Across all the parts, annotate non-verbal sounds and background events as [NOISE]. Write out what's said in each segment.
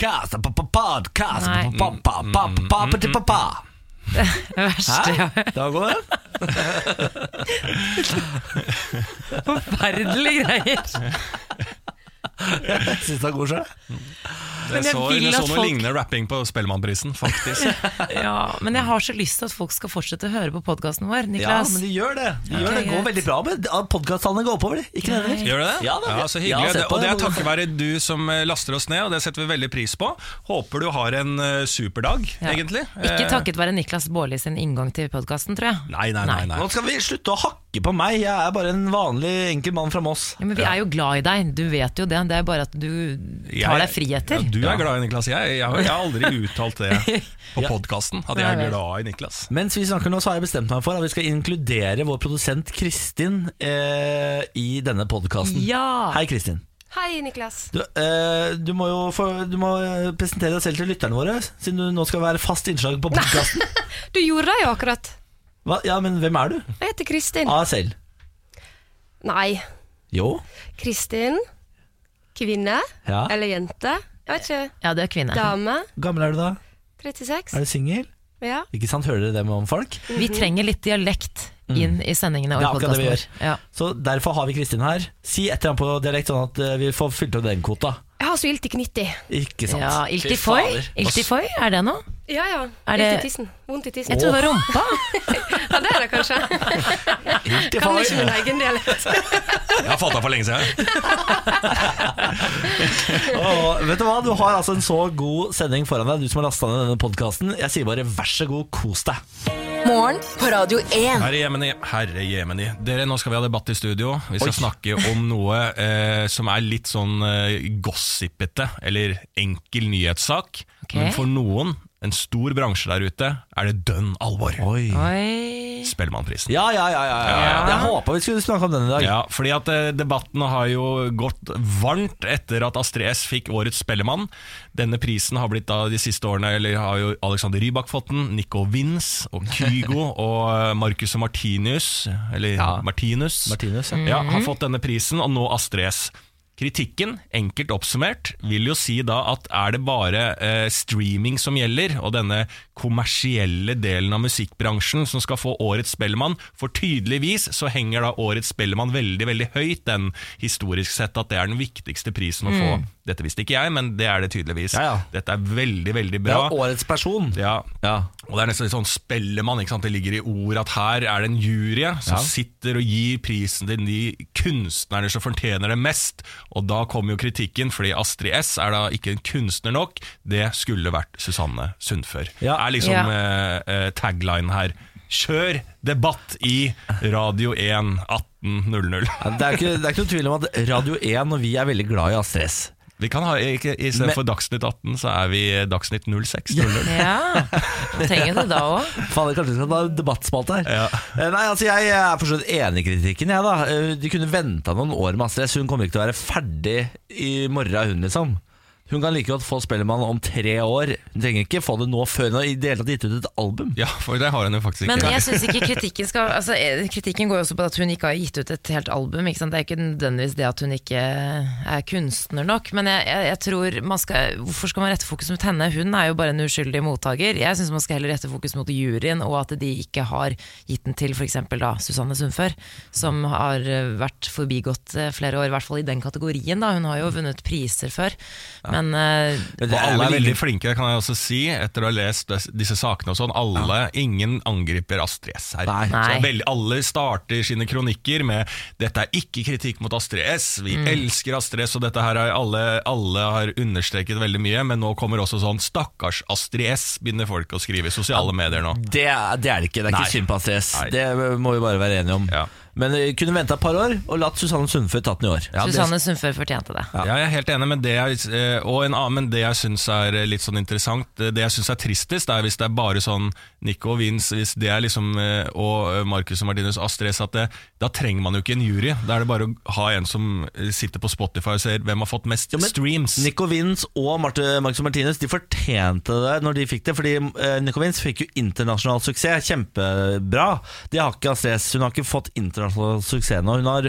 Podcast, podcast, Nei. podcast, Det verste jeg Hæ? Det var god, den. Forferdelige greier. [LAUGHS] [LAUGHS] Jeg syns det var god Det så, det så noe folk- lignende rapping på Spellemannprisen, faktisk. [LAUGHS] Ja, men jeg har så lyst til at folk skal fortsette å høre på podkasten vår. Ja, men de gjør det. De gjør Ok, det. det går veldig bra med Podkasttallene går oppover, de. Ikke nevner. Gjør det det? Ja, da, så jeg har hyggelig. sett og det det. er takket være du som eh, laster oss ned, og det setter vi veldig pris på. Håper du har en super superdag, Ja. egentlig. Ikke Eh, takket være Niklas Baarli sin inngang til podkasten, tror jeg. Nei, nei, nei. nei. Nå skal vi slutte å hakke på meg. Jeg er bare en vanlig enkel mann fra Moss. Ja, men vi er jo glad i deg, du vet jo det. Det er bare at du tar deg friheter. Ja, du er glad i Niklas. Jeg, jeg, har- jeg har aldri uttalt det [LAUGHS] på Ja. podkasten, at jeg er glad i Niklas. Mens vi snakker nå, så har jeg bestemt meg for at vi skal inkludere vår produsent Kristin eh, i denne podkasten. Ja! Hei, Kristin. Hei, Niklas. Du, eh, du må jo få, du må eh, presentere deg selv til lytterne våre, siden du nå skal være fast innslag på podkasten. [LAUGHS] Du gjorde det jo akkurat. Ja, men hvem er du? Jeg heter Kristin. Av deg selv? Nei. Jo. Kristin. Kvinne. Ja. Eller jente. Jeg vet ikke. Ja, du er kvinne. Dame. Gammel er du da? 36. Er du singel? Ja. Ikke sant, hører dere det med om folk? Vi trenger litt dialekt inn i sendingene og Det er akkurat det vi gjør. Ja. Så derfor har vi Kristin her. Si et eller annet på dialekt, sånn at eh, vi får fylt opp den kvota. Jeg har så ilt i knitti. Ikke sant? Ja, ilt i Fy Ilt i Iltifoi, er det noe? Ja, ja. Er Ilt det- i tissen. Vondt i tissen. Jeg trodde det var rumpa. [LAUGHS] Ja, det er det kanskje. ilt i Iltifoi. Kan ikke min egen dialekt. Jeg har fått av for lenge siden. [LAUGHS] Og, vet du hva, du har altså en så god sending foran deg, du som har lasta ned denne podkasten. Jeg sier bare vær så god, kos deg. Morgen på Radio 1. Herre Jemeni, herre Jemeni. Dere, nå skal vi ha debatt i studio. Vi skal snakke om noe eh, som er litt sånn eh, gossipete, eller enkel nyhetssak. Okay. Men for noen, en stor bransje der ute, er det dønn alvor. Oi. Oi. Spellemannprisen. Ja, ja, ja, ja, ja. Jeg håpa vi skulle snakke om den i dag. Ja, fordi at eh, debatten har jo gått varmt etter at Astrid S fikk Årets Spellemann. Denne prisen har blitt da de siste årene Eller har jo Alexander Rybak fått den, Nico Vince og Kygo [LAUGHS] og eh, Marcus og Martinius, eller Ja. Martinus, Martinus, ja. ja, har fått denne prisen, og nå Astrid S. Kritikken, enkelt oppsummert, vil jo si da at er det bare eh, streaming som gjelder, og denne kommersielle delen av musikkbransjen som skal få Årets Spellemann, for tydeligvis så henger da Årets Spellemann veldig, veldig høyt, den historisk sett at det er den viktigste prisen å få. Dette visste ikke jeg, men det er det tydeligvis. Ja, ja. Dette er veldig, veldig bra. Det er årets person. Ja, Ja. og det er nesten litt sånn spellemann, ikke sant? Det ligger i ordet at her er det en jury som sitter og gir prisen til de kunstnerne som fortjener det mest. Og da kommer jo kritikken, fordi Astrid S er da ikke en kunstner nok. Det skulle vært Susanne Sundfør. Ja. er liksom Ja. eh, eh, tagline her. Kjør debatt i Radio 1 18.00. Ja, Det er, ikke, det er ikke noe tvil om at Radio 1 og vi er veldig glad i Astrid S. Vi kan ha, ikke, I Men- stedet for Dagsnytt 18, så er vi Dagsnytt 06. 00. Ja, trenger det da òg? Faen, kanskje vi skal ha debattspalte her. Ja. Eh, Nei, altså Jeg er for så vidt enig i kritikken. Jeg, da. Eh, De kunne venta noen år med Astrid S. Hun kommer ikke til å være ferdig i morgen, hun liksom. Hun kan like godt få Spellemann om tre år. Hun trenger ikke få det nå før hun har i det hele tatt gitt ut et album. Ja, for det har hun jo faktisk ikke. Men jeg synes ikke kritikken skal altså, eh, Kritikken går jo også på at hun ikke har gitt ut et helt album. Ikke sant? Det er ikke nødvendigvis det at hun ikke er kunstner nok. Men jeg, jeg, jeg tror man skal Hvorfor skal man rette fokus mot henne? Hun er jo bare en uskyldig mottaker. Jeg syns man skal heller rette fokus mot juryen, og at de ikke har gitt den til f.eks. da Susanne Sundfør, som har eh, vært forbigått eh, flere år, i hvert fall i den kategorien. da Hun har jo vunnet priser før. Men Men Og men alle er veldig flinke, det kan jeg også si, etter å ha lest disse sakene og sånn. Alle, Ingen angriper Astrid S her. Nei. Så veldig, alle starter sine kronikker med 'dette er ikke kritikk mot Astrid S', vi elsker Astrid S', og dette her har alle, alle har understreket veldig mye, men nå kommer også sånn 'stakkars Astrid S', begynner folk å skrive i sosiale medier nå. Det, det er det ikke. Det er Nei. ikke synd på Astrid S. Nei. Det må vi bare være enige om. Ja. Men jeg kunne venta et par år og latt Susanne Sundfør tatt den i år. Ja, det- Susanne Sundfør fortjente det. Ja. jeg er helt enig, men det jeg, eh, og en annen, men det jeg syns er eh, litt sånn interessant, eh, det jeg syns er tristest, er hvis det er bare sånn Nico og Vince, hvis det er liksom eh, og eh, Marcus og Martinus Astrid at det, da trenger man jo ikke en jury. Da er det bare å ha en som eh, sitter på Spotify og ser hvem har fått mest men streams. Nico Vince og Marte, Marcus Martinez De fortjente det når de fikk det. Fordi eh, Nico Vince fikk jo internasjonal suksess. Kjempebra. Det har ikke Astrid Hun har ikke fått internasjonal suksess nå. Hun har,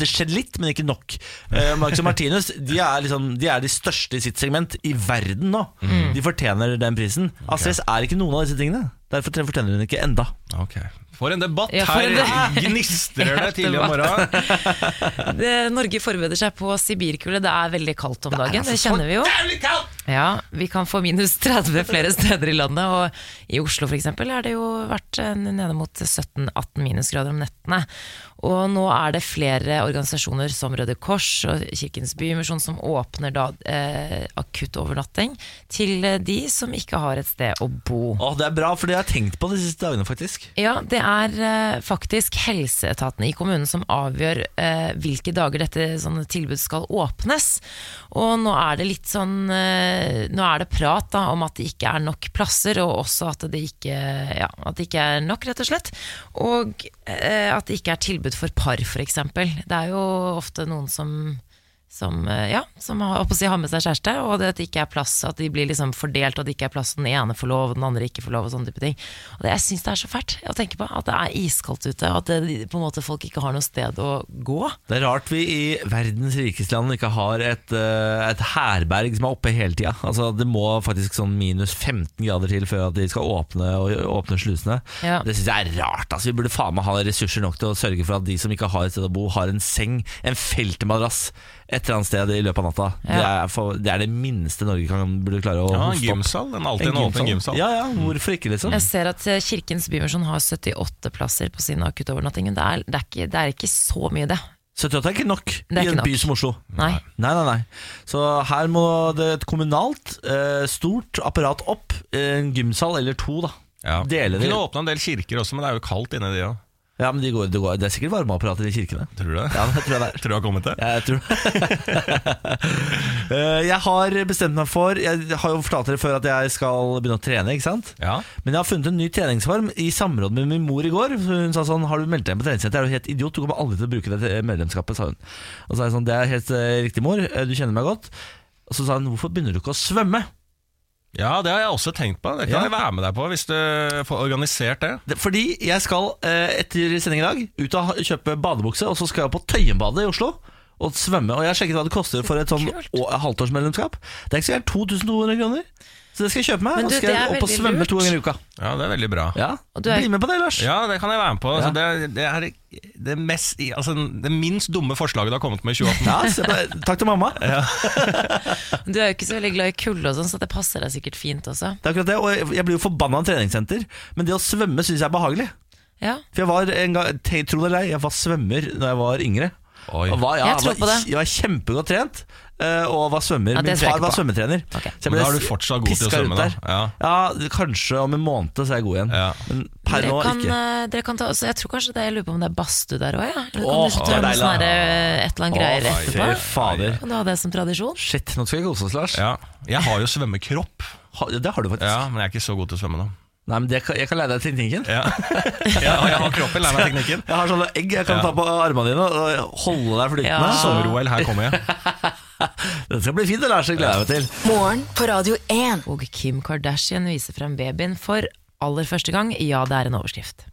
det skjedde litt, men ikke nok. Eh, Marcus og Martinus de er, liksom, de er de største i sitt segment i verden nå. De fortjener den prisen. Astrid S er ikke noen av disse tingene. Derfor fortjener hun ikke enda. Okay. For en debatt! Ja, for en Her [LAUGHS] gnistrer det tidlig om morgenen. [LAUGHS] Norge forbereder seg på sibirkulde. Det er veldig kaldt om dagen, det kjenner vi jo. Kaldt! Ja, Vi kan få minus 30 flere steder i landet, og i Oslo f.eks. har det jo vært nede mot 17-18 minusgrader om nettene. Og nå er det flere organisasjoner som Røde Kors og Kirkens Bymisjon som åpner da eh, akuttovernatting til eh, de som ikke har et sted å bo. Å, det er bra, for det har jeg tenkt på de siste dagene, faktisk. Ja, det er eh, faktisk helseetaten i kommunen som avgjør eh, hvilke dager dette sånne tilbud skal åpnes. Og nå er det litt sånn eh, Nå er det prat da, om at det ikke er nok plasser, og også at det ikke, ja, at det ikke er nok, rett og slett. Og eh, at det ikke er tilbud for par, f.eks. Det er jo ofte noen som som, eh, ja, som har, si, har med seg kjæreste, og at det ikke er plass, at de blir liksom fordelt, og at det ikke er plass, den ene får lov, og den andre ikke får lov, og sånne type ting. Og det, jeg syns det er så fælt å tenke på, at det er iskaldt ute, og at det, på en måte folk ikke har noe sted å gå. Det er rart vi i verdens rikeste land ikke har et, eh, et herberg som er oppe hele tida. Altså, det må faktisk sånn minus 15 grader til før at de skal åpne, og, åpne slusene. Ja. Det syns jeg er rart. Altså, vi burde faen meg ha ressurser nok til å sørge for at de som ikke har et sted å bo, har en seng, en feltmadrass et eller annet sted i løpet av natta. Det, er for, det er det minste Norge kan, burde klare å Ja, en hoste opp. gymsal. En alltid en åpen gymsal. Ja, ja, hvorfor ikke, liksom? Jeg ser at eh, Kirkens Bymisjon har 78 plasser på sin akuttovernatting. Det er, det, er ikke, det er ikke så mye, det. 78 er ikke nok er i en by som Oslo. Nei. Nei, nei, nei. Så her må det et kommunalt, eh, stort apparat opp. En gymsal eller to, da. Ja. Dele det. Kunne åpna en del kirker også, men det er jo kaldt inni de òg. Ja, men de går, det, går, det er sikkert varmeapparater i kirkene. Tror du det? Ja, det tror jeg det er. [LAUGHS] Tror du har kommet til? Jeg tror det [LAUGHS] Jeg har bestemt meg for Jeg har jo fortalt dere før at jeg skal begynne å trene. ikke sant? Ja. Men jeg har funnet en ny treningsform i samråd med min mor i går. Hun sa sånn Har du meldt deg inn på treningssenteret? Er du helt idiot? Du kommer aldri til å bruke det medlemskapet, sa hun. Og så sa jeg sånn Det er helt eh, riktig, mor. Eh, Du kjenner meg godt. Og så sa hun Hvorfor begynner du ikke å svømme? Ja, det har jeg også tenkt på. Det kan Ja. jeg være med deg på, hvis du får organisert det. Det- Fordi jeg skal eh, etter sending i dag ut og ha- kjøpe badebukse, og så skal jeg på Tøyenbadet i Oslo. Og svømme, og jeg har sjekket hva det koster for et sånn å- halvtårsmedlemskap. Det er ikke så gærent 2200 kroner. Så det skal jeg kjøpe meg. Men Og du, skal det jeg er opp og veldig svømme lurt. to ganger i uka. Ja, det er veldig bra. Ja, Og du er- Bli med på det, Lars. Ja, det kan jeg være med på. Ja. Altså, det, det er det, mest, altså, det minst dumme forslaget du har kommet med i 2018. Ja, se på det. Takk til mamma. [LAUGHS] Du er jo ikke så veldig glad i kulde, og sånn, så det passer deg sikkert fint også. Det er akkurat det, og jeg- jeg blir jo forbanna av treningssenter. Men det å svømme syns jeg er behagelig. Ja, For jeg var en gang, te- tro det eller ei, jeg var svømmer da jeg var yngre. Oi. Og var, ja, Jeg tror var, på det. Jeg var kjempegodt trent og var svømmer. Ja, Min far var svømmetrener. Okay. Så jeg ble da er du fortsatt god til å svømme, da. Ja. Ja, kanskje om en måned så er jeg god igjen. Ja. Men per dere nå kan, ikke. eh, dere kan ta, så jeg tror kanskje det, jeg lurer på om det er badstue der òg, ja. Eller kan Åh, du ta det er med sånn da. eh, et eller annet greier Åh, etterpå? fader. Kan du ha det som tradisjon? Shit, nå skal vi kose oss, Lars. Ja. Jeg har jo svømmekropp, Ha, det har du faktisk. ja, men jeg er ikke så god til å svømme nå. Nei, men det, kan- Jeg kan lære deg teknikken. Ja. ja, jeg har kroppen, leie meg [LAUGHS] teknikken. Jeg har sånne egg jeg kan Ja. ta på armene dine og holde deg flytende. Ja. Sommer-OL, her kommer jeg. [LAUGHS] [LAUGHS] Det skal bli fint, det lære seg, gleder jeg meg til. Morgen på Radio 1. Og Kim Kardashian viser frem babyen for aller første gang. Ja, det er en overskrift.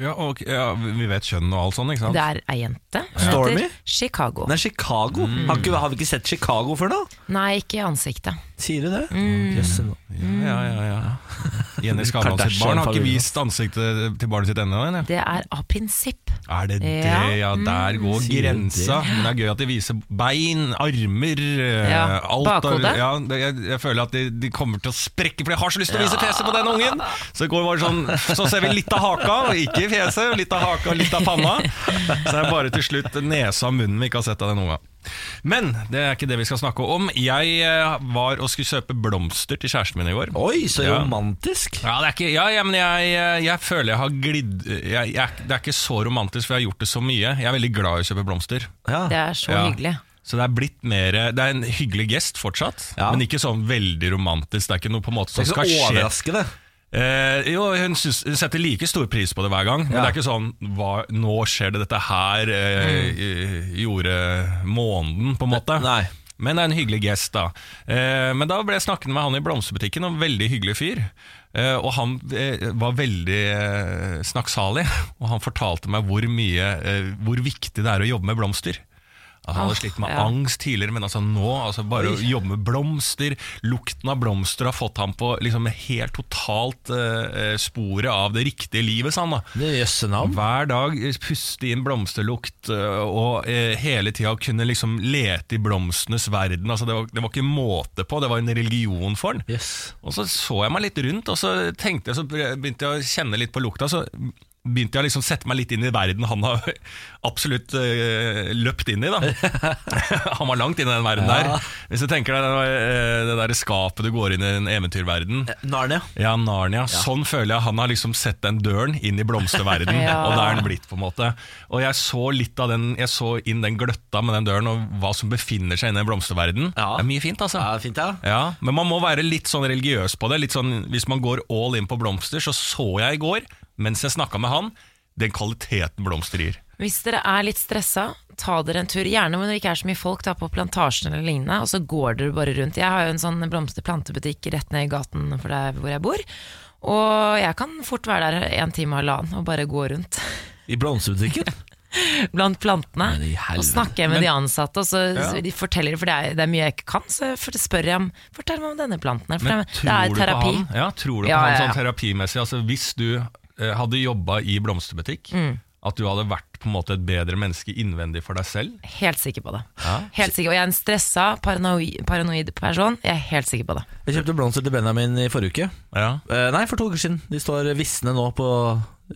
Ja, og, ja, Vi vet kjønn og alt sånt, ikke sant? Det er ei jente. Hun Stormy? Chicago. Er Chicago. Mm. Har, ikke, har vi ikke sett Chicago før nå? Nei, ikke i ansiktet. Sier du det? Mm. Jøss, Ja, ja, ja, ja. Jenny Skavlan sitt barn har ikke vist ansiktet til barnet sitt ennå. eller? Det er av prinsipp. Er det det? Ja. Ja, der går Sier grensa. Men det er gøy at de viser bein, armer eh, Ja, alt. bakhodet. Ja, jeg, jeg føler at de, de kommer til å sprekke, for jeg har så lyst til å vise fjeset på den ungen! Så det går bare sånn Så ser vi litt av haka, og ikke fjeset. Litt av haka litt av panna. Så det er bare til slutt nesa og munnen vi ikke har sett av den unga. Men det er ikke det vi skal snakke om. Jeg eh, var og skulle kjøpe blomster til kjæresten min i går. Oi, så Ja. romantisk. Ja, det er ikke, ja, ja men jeg, jeg føler jeg har glidd jeg, jeg, Det er ikke så romantisk, for jeg har gjort det så mye. Jeg er veldig glad i å kjøpe blomster. Ja. Det er så Ja. hyggelig. Så det er blitt mer Det er en hyggelig gest fortsatt, Ja. men ikke sånn veldig romantisk. Det er ikke noe på en måte som skal skje. Det så ikke overraskende. Eh, jo, hun, synes, hun setter like stor pris på det hver gang, men Ja. det er ikke sånn hva, Nå skjer det dette her, eh, Mm. i- gjorde måneden, på en måte. Nei. Men det er en hyggelig gest, da. Eh, men da ble jeg snakkende med han i blomsterbutikken, og veldig hyggelig fyr. Eh, og han eh, var veldig eh, snakksalig, og han fortalte meg hvor mye eh, Hvor viktig det er å jobbe med blomster. Han hadde slitt med ja. angst tidligere, men altså nå altså bare å jobbe med blomster Lukten av blomster har fått ham på liksom helt totalt uh, sporet av det riktige livet, sa han da. Det jøsse navn. Hver dag puste inn blomsterlukt uh, og uh, hele tida kunne liksom lete i blomstenes verden. Altså det, var, det var ikke måte på, det var en religion for han. Yes. Og så så jeg meg litt rundt, og så tenkte jeg, så begynte jeg å kjenne litt på lukta. Så begynte jeg å liksom sette meg litt inn i verden han har [LAUGHS] absolutt øh, løpt inn i. da [LAUGHS] Han var langt inn i den verden Ja. der. Hvis du tenker deg det, øh, det der skapet du går inn i en eventyrverden. Narnia. Ja, Narnia. Sånn føler jeg han har liksom sett den døren inn i blomsterverden, [LAUGHS] Ja. og der er den blitt, på en måte. Og jeg så litt av den Jeg så inn den gløtta med den døren, og hva som befinner seg inne i blomsterverden. Ja. Det er mye fint, altså. Ja, fint, ja. Ja, Men man må være litt sånn religiøs på det. Litt sånn, hvis man går all in på blomster, så så jeg i går, mens jeg snakka med han, den kvaliteten blomster gir. Hvis dere er litt stressa, ta dere en tur. Gjerne når det ikke er så mye folk, ta på plantasjen eller lignende, og så går dere bare rundt. Jeg har jo en sånn blomsterplantebutikk rett ned i gaten for der hvor jeg bor. Og jeg kan fort være der en time og halvannen og bare gå rundt I blomsterbutikken. [LAUGHS] blant plantene. Og snakker jeg med Men- de ansatte, og så Ja. så de forteller, for det er, det er mye jeg ikke kan, så for- spør jeg om Fortell meg om denne planten her, for Men det, det er terapi. Ja, tror du Ja, på han sånn ja. terapimessig? Altså, hvis du hadde jobba i blomsterbutikk, Mm. at du hadde vært på en måte et bedre menneske innvendig for deg selv? Helt sikker på det. Ja. Helt sikker, Og jeg er en stressa, paranoid, paranoid person. Jeg er helt sikker på det. Jeg kjøpte blomster til Benjamin i forrige uke. Ja. Eh, nei, for to uker siden. De står visne nå på,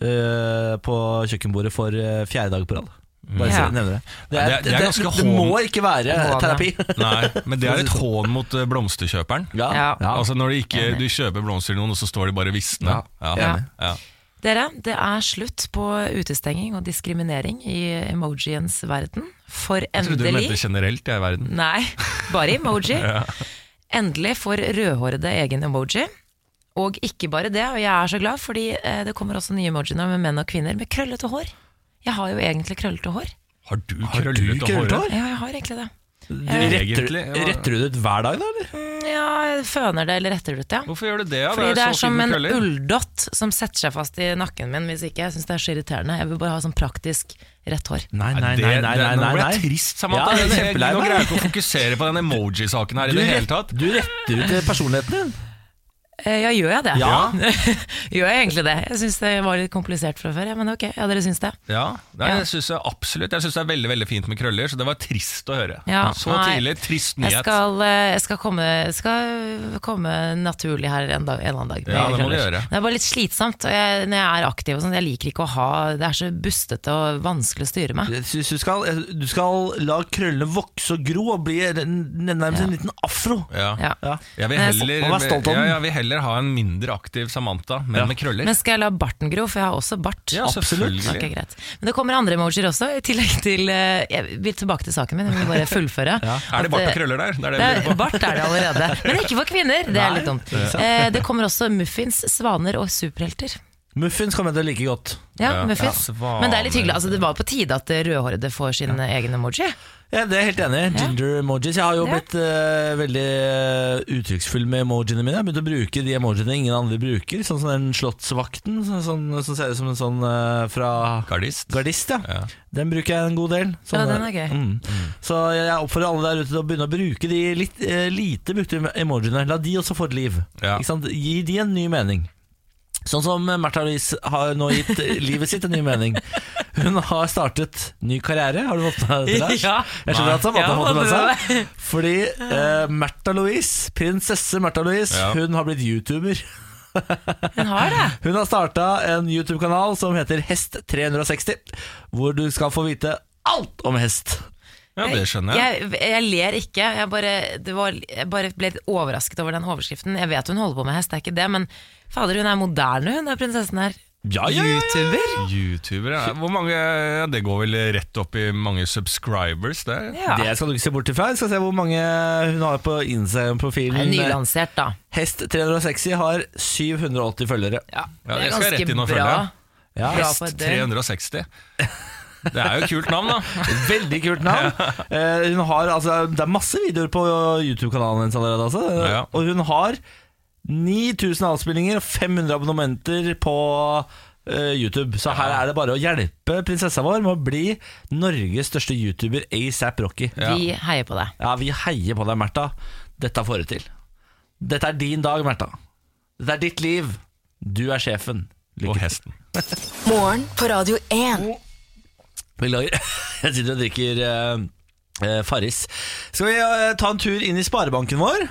eh, på kjøkkenbordet for eh, fjerde dag på rad. Bare Ja. nevner det. Det, er, det er- det er det, må ikke være terapi. Nei, men det er et [LAUGHS] hån mot eh, blomsterkjøperen. Ja, Ja. ja. Altså Når du ikke du kjøper blomster til noen, og så står de bare visne. Ja. Ja. Ja. Ja. Dere, det er slutt på utestenging og diskriminering i emojiens verden. For Jeg trodde du mente generelt jeg, i verden. Nei, bare emoji. [LAUGHS] Endelig får rødhårede egen emoji. Og ikke bare det, og jeg er så glad, fordi eh, det kommer også nye emoji med menn og kvinner med krøllete hår. Jeg har jo egentlig krøllete hår. Har du krøllete hår? Ja, jeg har egentlig det. Retter, retter du det ut hver dag, da? eller? Mm, Ja, føner det eller retter det ut, ja. Hvorfor gjør du det? Ja? Fordi det er så som en ulldott som setter seg fast i nakken min hvis ikke. Jeg syns det er så irriterende. Jeg vil bare ha sånn praktisk rett hår. Nei, Nei, nei, det- nei. nei, nei, Nå ble jeg trist, Samantha. Ja, jeg er Jeg- Nå greier jeg ikke å fokusere på den emoji-saken her i det hele tatt. du retter ut personligheten din. Eh, Ja, gjør jeg det? Ja. [LAUGHS] gjør jeg egentlig det? Jeg syns det var litt komplisert fra før, ja, men ok, ja, dere syns det? Ja, det Ja. jeg synes jeg absolutt Jeg syns det er veldig veldig fint med krøller, så det var trist å høre. Ja, så nei. tidlig, trist Jeg nyhet. skal, eh, jeg skal, komme, skal komme naturlig her en, dag, en eller annen dag. Ja, det må du gjøre. Det er bare litt slitsomt og jeg, når jeg er aktiv. Og sånn, jeg liker ikke å ha Det er så bustete og vanskelig å styre med. Jeg Du skal, du skal la krøllene vokse og gro og bli en- nærmest en liten afro. Ja. Ja. Ja. Jeg vil jeg- heller, Og være stolt av ja, den. Heller ha en mindre aktiv Samantha, men Ja. med krøller. Men skal jeg la barten gro, for jeg har også bart? ja, absolutt. Okay, greit. Men det kommer andre emojier også, i tillegg til eh, Jeg vil tilbake til saken min, jeg vil bare fullføre. Er det bart eh, og krøller der? Det er det Det er, bart er det allerede, men ikke for kvinner. Det er litt dumt. Eh, det kommer også muffins, svaner og superhelter. Muffins kan til like godt. Ja, Ja. muffins. Ja. Men det er litt hyggelig. Altså, det var på tide at rødhårede får sin egen emoji. Ja, det er jeg helt enig i. Ja. Ginger emojis. Jeg har jo Ja. blitt uh, veldig eh, uttrykksfull med emojiene mine. Jeg har begynt å bruke de emojiene ingen andre bruker. Sånn som den slottsvakten, sånn, sånn, som ser ut som en sånn uh, fra Gardist. Gardist. Ja. Ja. Den bruker jeg en god del. Ja, den er gøy. Mm. Så jeg oppfordrer alle der ute til å begynne å bruke de litt uh, lite brukte emojiene. La de også få et liv. Ja. Ikke sant? Gi de en ny mening. Sånn som Märtha Louise har nå gitt livet sitt en ny mening. Hun har startet ny karriere. Har du fått med deg det? Ja. Jeg skjønner at Ja, har fått det med seg. Fordi uh, Märtha Louise, prinsesse Märtha Louise, Ja. hun har blitt YouTuber. Hun har det. [LAUGHS] Hun har starta en YouTube-kanal som heter Hest360, hvor du skal få vite alt om hest. Ja, det skjønner jeg. Jeg, jeg ler ikke. Jeg bare, det var, jeg bare ble litt overrasket over den overskriften. Jeg vet hun holder på med hest, det er ikke det, men fader, hun er moderne, hun er prinsessen her. Ja, ja, ja, ja. YouTuber? YouTuber, ja. Hvor mange, ja, det går vel rett opp i mange subscribers, det? Ja. Det skal du ikke se bort ifra. Jeg skal se hvor mange hun har på Det er Instagram-profilen. Nylansert, da. Hest360 har 780 følgere. Ja, Ja, det skal jeg rett inn og bra. følge. Ja. Bra Hest på et døgn. 360. Det er jo et kult navn, da. Veldig kult navn. Eh, hun har, altså, det er masse videoer på YouTube-kanalen hennes allerede. Altså. Ja. Og hun har 9000 avspillinger og 500 abonnementer på uh, YouTube. Så her er det bare å hjelpe prinsessa vår med å bli Norges største YouTuber ASAP Rocky. Ja. Vi heier på deg. Ja, vi heier på deg, Märtha. Dette får du til. Dette er din dag, Märtha. Dette er ditt liv. Du er sjefen. Og Lykke Og hesten. [LAUGHS] Morgen på Radio 1. Beklager. [LAUGHS] Jeg sitter og drikker uh, uh, Farris. Skal vi ta en tur inn i sparebanken vår?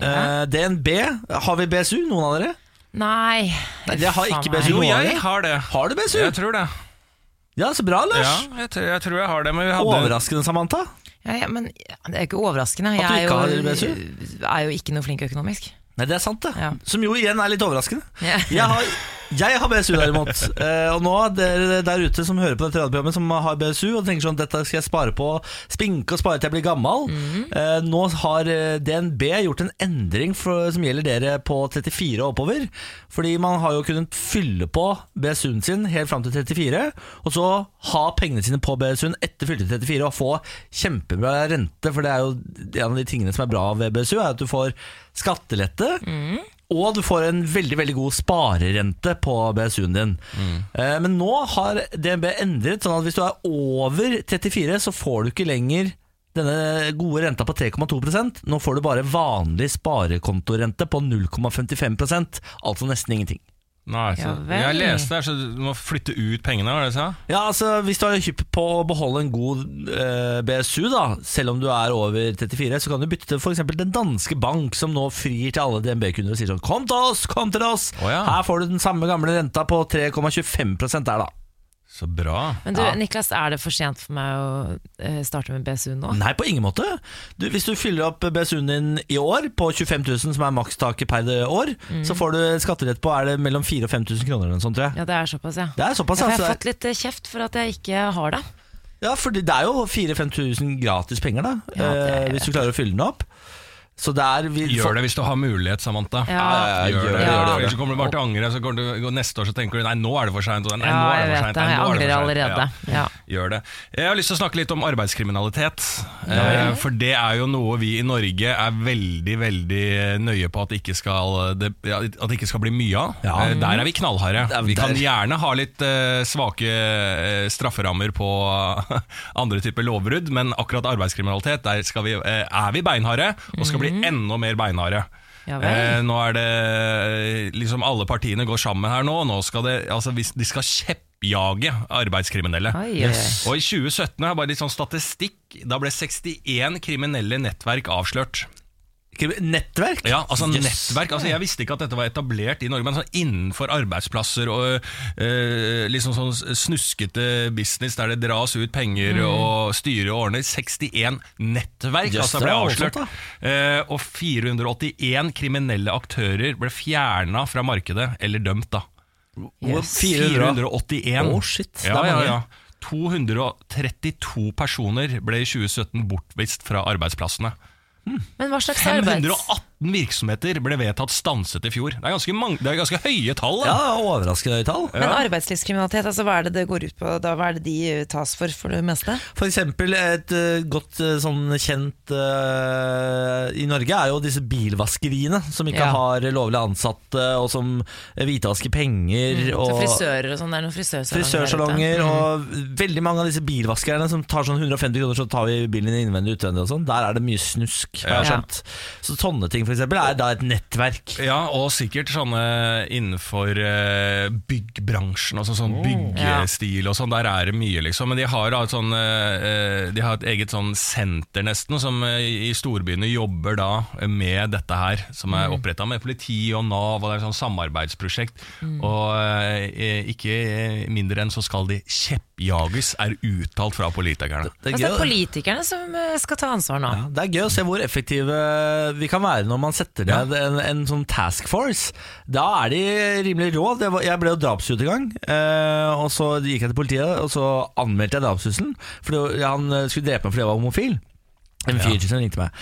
Eh, DNB. Har vi BSU, noen av dere? Nei. Nei, jeg har ikke BSU. Jo, jeg har det. Har du BSU? Jeg tror det. Ja, så bra, Lars. Ja, jeg, tror- jeg tror jeg har det. Men vi hadde Overraskende, Samantha. Ja, ja, men det er ikke overraskende. At du Jeg ikke har er BSU? jo, er jo ikke noe flink økonomisk. Nei, det er sant, det. Ja. Som jo igjen er litt overraskende. Ja. Jeg har, [LAUGHS] jeg har BSU derimot. Eh, og nå dere der ute som hører på dette radioprogrammet som har BSU og tenker sånn dette skal jeg spare på, spinke og spare til jeg blir gammel. eh, nå har eh, DNB gjort en endring for, som gjelder dere på 34 og oppover. Fordi man har jo kunnet fylle på BSU-en sin helt fram til 34, og så ha pengene sine på BSU-en etter fylte 34 og få kjempebra rente. For det er jo en av de tingene som er bra ved BSU, er at du får skattelette. Og du får en veldig veldig god sparerente på BSU-en din. Eh, men nå har DNB endret sånn at hvis du er over 34, så får du ikke lenger denne gode renta på 3,2% Nå får du bare vanlig sparekontorente på 0,55% altså nesten ingenting. Nei, så, jeg leste her, så du må flytte ut pengene, var det du sa? Ja, altså Hvis du har hypp på å beholde en god eh, BSU, da selv om du er over 34, så kan du bytte til f.eks. Den danske bank, som nå frir til alle DNB-kunder og sier sånn Kom til oss, kom til oss! Oh, ja. Her får du den samme gamle renta på 3,25 der, da. Så bra. Men du, Ja. Niklas, er det for sent for meg å eh, starte med BSU nå? Nei, på ingen måte. Du, hvis du fyller opp BSU-en din i år på 25 000, som er makstaket per år, så får du skatterett på er det mellom 4000 og 5000 kroner eller noe sånt, tror jeg. Ja, det er såpass, ja. Det er såpass, Ja, jeg altså. har fått litt eh, kjeft for at jeg ikke har det. Ja, for det er jo 4000-5000 gratis penger, da. Ja, er- eh, hvis du klarer å fylle den opp. Så det er vi, Gjør det hvis du har mulighet, Samantha. Ja. Ja, ja, ja, Gjør det, gjør det, Ja. gjør det, Ellers gjør kommer du bare til å angre. Så går du, neste år så tenker du nei, nå er det for seint. Ja, jeg vet sent. det. Jeg er angrer allerede. Ja. Gjør det. Jeg har lyst til å snakke litt om arbeidskriminalitet. Eh, for det er jo noe vi i Norge er veldig, veldig nøye på at det ikke skal, det, at det ikke skal bli mye av. Ja. Eh, der er vi knallharde. Vi kan gjerne ha litt eh, svake eh, strafferammer på [LAUGHS] andre typer lovbrudd, men akkurat arbeidskriminalitet, der skal vi, eh, er vi beinharde, og skal bli enda mer beinharde. Ja. Eh, nå er det eh, liksom alle partiene går sammen her nå. Nå skal det, altså, de skal kjeppjage arbeidskriminelle. Oi, oi. Og i 2017 er bare litt sånn statistikk. Da ble 61 kriminelle nettverk avslørt. Nettverk? Ja, altså Yes. nettverk altså Jeg visste ikke at dette var etablert i Norge, men sånn innenfor arbeidsplasser og eh, liksom sånn snuskete business der det dras ut penger og styre og ordner 61 nettverk yes, altså ble avslørt. voldsomt, Eh, og 481 kriminelle aktører ble fjerna fra markedet eller dømt, da. Yes. 481. Å, shit, det er mange. ja, ja. 232 personer ble i 2017 bortvist fra arbeidsplassene. Men hva slags arbeids... 518 virksomheter ble vedtatt stanset i fjor. Det er ganske, mange, det er ganske høye tall. Da. Ja, overraskende høye tall. Men arbeidslivskriminalitet, altså hva er det det går ut på? Da, hva er det de eh, tas for for det meste? For eksempel et uh, godt eh, sånn kjent uh, i Norge er jo disse bilvaskeriene som ikke Ja. har lovlig ansatte, og som hvitvasker penger. Så og frisører og sånn, det er noen frisørsalonger Frisørsalonger der ute. og veldig mange av disse bilvaskerne som tar sånn 150 kroner, så tar vi bilen din innvendig og utvendig og sånn. Der er det mye snusk, har jeg Ja. skjønt. Så sånne ting for eksempel er da et nettverk. Ja, og sikkert sånne innenfor eh, byggbransjen, altså sånn byggestil og sånn, der er det mye, liksom. Men de har, da et sånn, eh, de har et eget sånn senter, nesten, som eh, i storbyene jobber da med dette her, som er oppretta med politi og Nav, og det er et sånn samarbeidsprosjekt. Og eh, ikke mindre enn så skal de kjeppjages, er uttalt fra politikerne. Det er, Altså, det er politikerne som eh, skal ta ansvar nå. ja, det er gøy å se hvor effektive vi kan være når man setter ned en, en sånn task force. Da er de rimelig rå. Var, jeg ble jo drapsutsatt en gang, eh, og så gikk jeg til politiet og så anmeldte jeg drapstrusselen. Fordi han eh, skulle drepe meg fordi jeg var homofil. En fyr som ringte meg.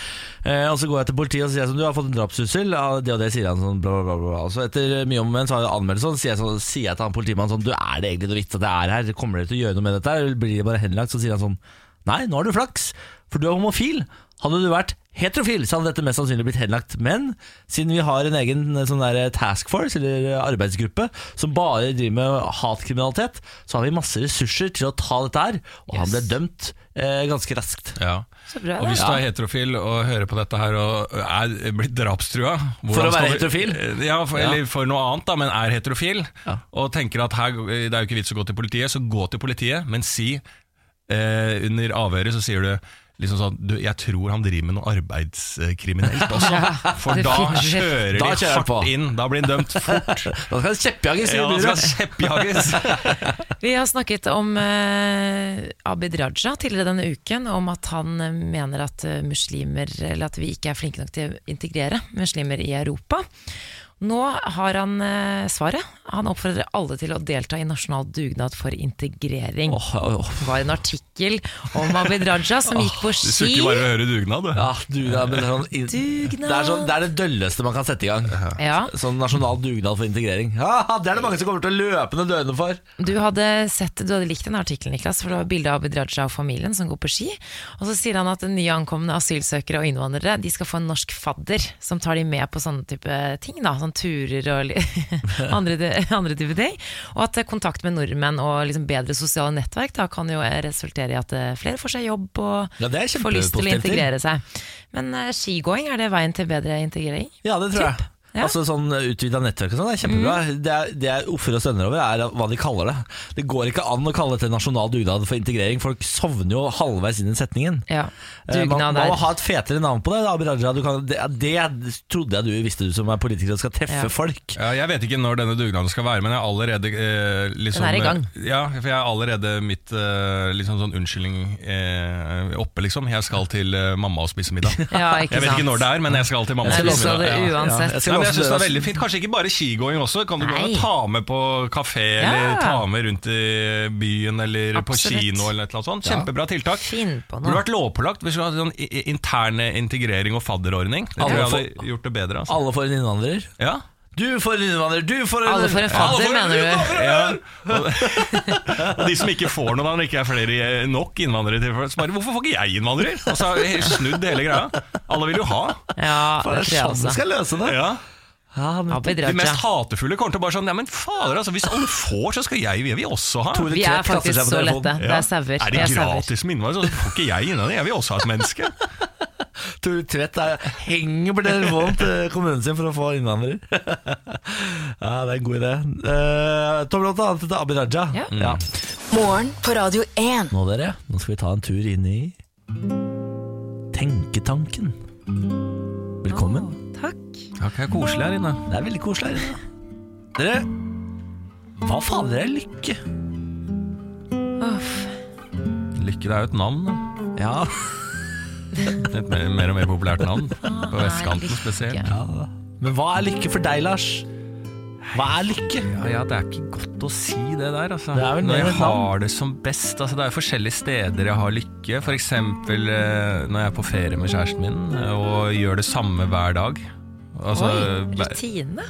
Eh, og Så går jeg til politiet og sier sånn, du har fått en drapstrussel. Ja, det og det sier han sånn, bla, bla, bla, bla. Og så etter mye om og men så har jeg anmeldt sånn, sier jeg, sånn, sier jeg til han politimannen sånn Du, er det egentlig noe vits at jeg er her? Kommer dere til å gjøre noe med dette? Eller blir det bare henlagt? Så sier han sånn Nei, nå har du flaks, for du er homofil. Hadde du vært heterofil, så hadde dette mest sannsynlig blitt henlagt. Men siden vi har en egen eh, sånn der task force, eller arbeidsgruppe, som bare driver med hatkriminalitet, så har vi masse ressurser til å ta dette her. Og han ble dømt eh, ganske raskt. Ja. Bra, Og hvis du er heterofil og hører på dette her og er blitt drapstrua For å være du- heterofil? Ja, for, Ja. eller for noe annet, da, men er heterofil, Ja. og tenker at her, det er jo ikke vits å gå til politiet, så gå til politiet, men si eh, under avhøret så sier du liksom sånn du, Jeg tror han driver med noe arbeidskriminelt også. [LAUGHS] For da kjører de Da kjører hardt på. inn. Da blir han dømt fort. [LAUGHS] Da skal kjeppjages i Ja, da skal kjeppjages. [LAUGHS] Vi har snakket om eh, Abid Raja tidligere denne uken, om at han eh, mener at eh, muslimer, eller at vi ikke er flinke nok til å integrere muslimer i Europa. Nå har han eh, svaret. Han oppfordrer alle til å delta i nasjonal dugnad for integrering. Åh, åh. Det var en artikkel om Abid Raja som gikk på Du ski. skulle ikke bare høre dugnad, du. Ja, dugnad, men det, er sånn, Dugnad. det, er sånn, det er det dølleste man kan sette i gang. Ja. Sånn nasjonal dugnad for integrering. Ja, det er det mange som kommer til å løpe ned dørene for. Du hadde sett, du hadde likt den artikkelen, Niklas, for det var bilde av Abid Raja og familien som går på ski. Og så sier han at nyankomne asylsøkere og innvandrere De skal få en norsk fadder som tar de med på sånne type ting. da, sånn Turer og [LAUGHS] andre, andre type ting. Og at eh, kontakt med nordmenn og liksom bedre sosiale nettverk da kan jo eh, resultere i at eh, flere får seg jobb og Ja, får lyst til å integrere seg. Men uh, skigåing, er det veien til bedre integrering? Ja, det tror jeg. Ja. Altså sånn Utvida nettverk og sånn er kjempebra. Det, er, det jeg offer og stønner over, er hva de kaller det. Det går ikke an å kalle det nasjonal dugnad for integrering. Folk sovner jo halvveis inn i setningen. Ja, Eh, Man, man må er ha et fetere navn på det. Abid Raja. Du kan, det, det trodde jeg du visste, du som er politiker og skal treffe Ja. folk. Ja, jeg vet ikke når denne dugnaden skal være, men jeg er allerede eh, liksom, Den er i gang. Ja, for jeg er allerede mitt eh, liksom sånn unnskyldning eh, oppe, liksom. Jeg skal til eh, mamma og spise middag. Ja, ikke jeg vet ikke når det er, men jeg skal til mamma og spise skal middag. det Ja. uansett. Men jeg synes det er veldig fint. Kanskje ikke bare skigåing også. Kan du gå og ta med på kafé, eller ta med rundt i byen, eller på kino, eller et eller annet sånt. Kjempebra tiltak. Finn på Burde vært lovpålagt hvis vi hadde sånn i- i- integrering og fadderordning. Det tror jeg hadde gjort det bedre. Altså. Alle får en innvandrer. Ja. Du får en innvandrer, du får en Alle får en fadder, ja, mener du? Ja. [LAUGHS] Og de som ikke får noen, når det ikke er flere nok innvandrere til så bare, Hvorfor får ikke jeg innvandrer? Altså, snudd hele greia. Alle vil jo ha. Ja, For det er sånn vi skal løse det. Ja. Ja, men De mest hatefulle kommer til å bare sånn Ja, men fader, altså, hvis alle får, så skal jeg vi vi også ha. Vi er faktisk så lette. Det er sauer. Er det gratis med innvandrere, så får ikke jeg innvandrere. Jeg vil også ha et menneske. Tore Tvedt er, henger på telefonen til kommunen sin for å få innvandrer. [LAUGHS] ja, det er en god idé. Uh, Tommel åtte til Abid Raja. Ja. Ja. Morgen på Radio 1. Nå dere, nå skal vi ta en tur inn i Tenketanken. Velkommen. Takk. Ja, det er koselig her inne. Det er veldig koselig her inne. Dere, hva fader er lykke? Uff. Lykke det er jo et navn. da. Ja, [LAUGHS] Et mer, mer og mer populært navn. På vestkanten spesielt. ja. Men hva er lykke for deg, Lars? Hva er lykke? Ja, ja, det er ikke godt å si det der. Altså. Det er vel når jeg har det som best. Altså, det er jo forskjellige steder jeg har lykke. F.eks. Eh, når jeg er på ferie med kjæresten min eh, og gjør det samme hver dag. Altså, Oi, rutine.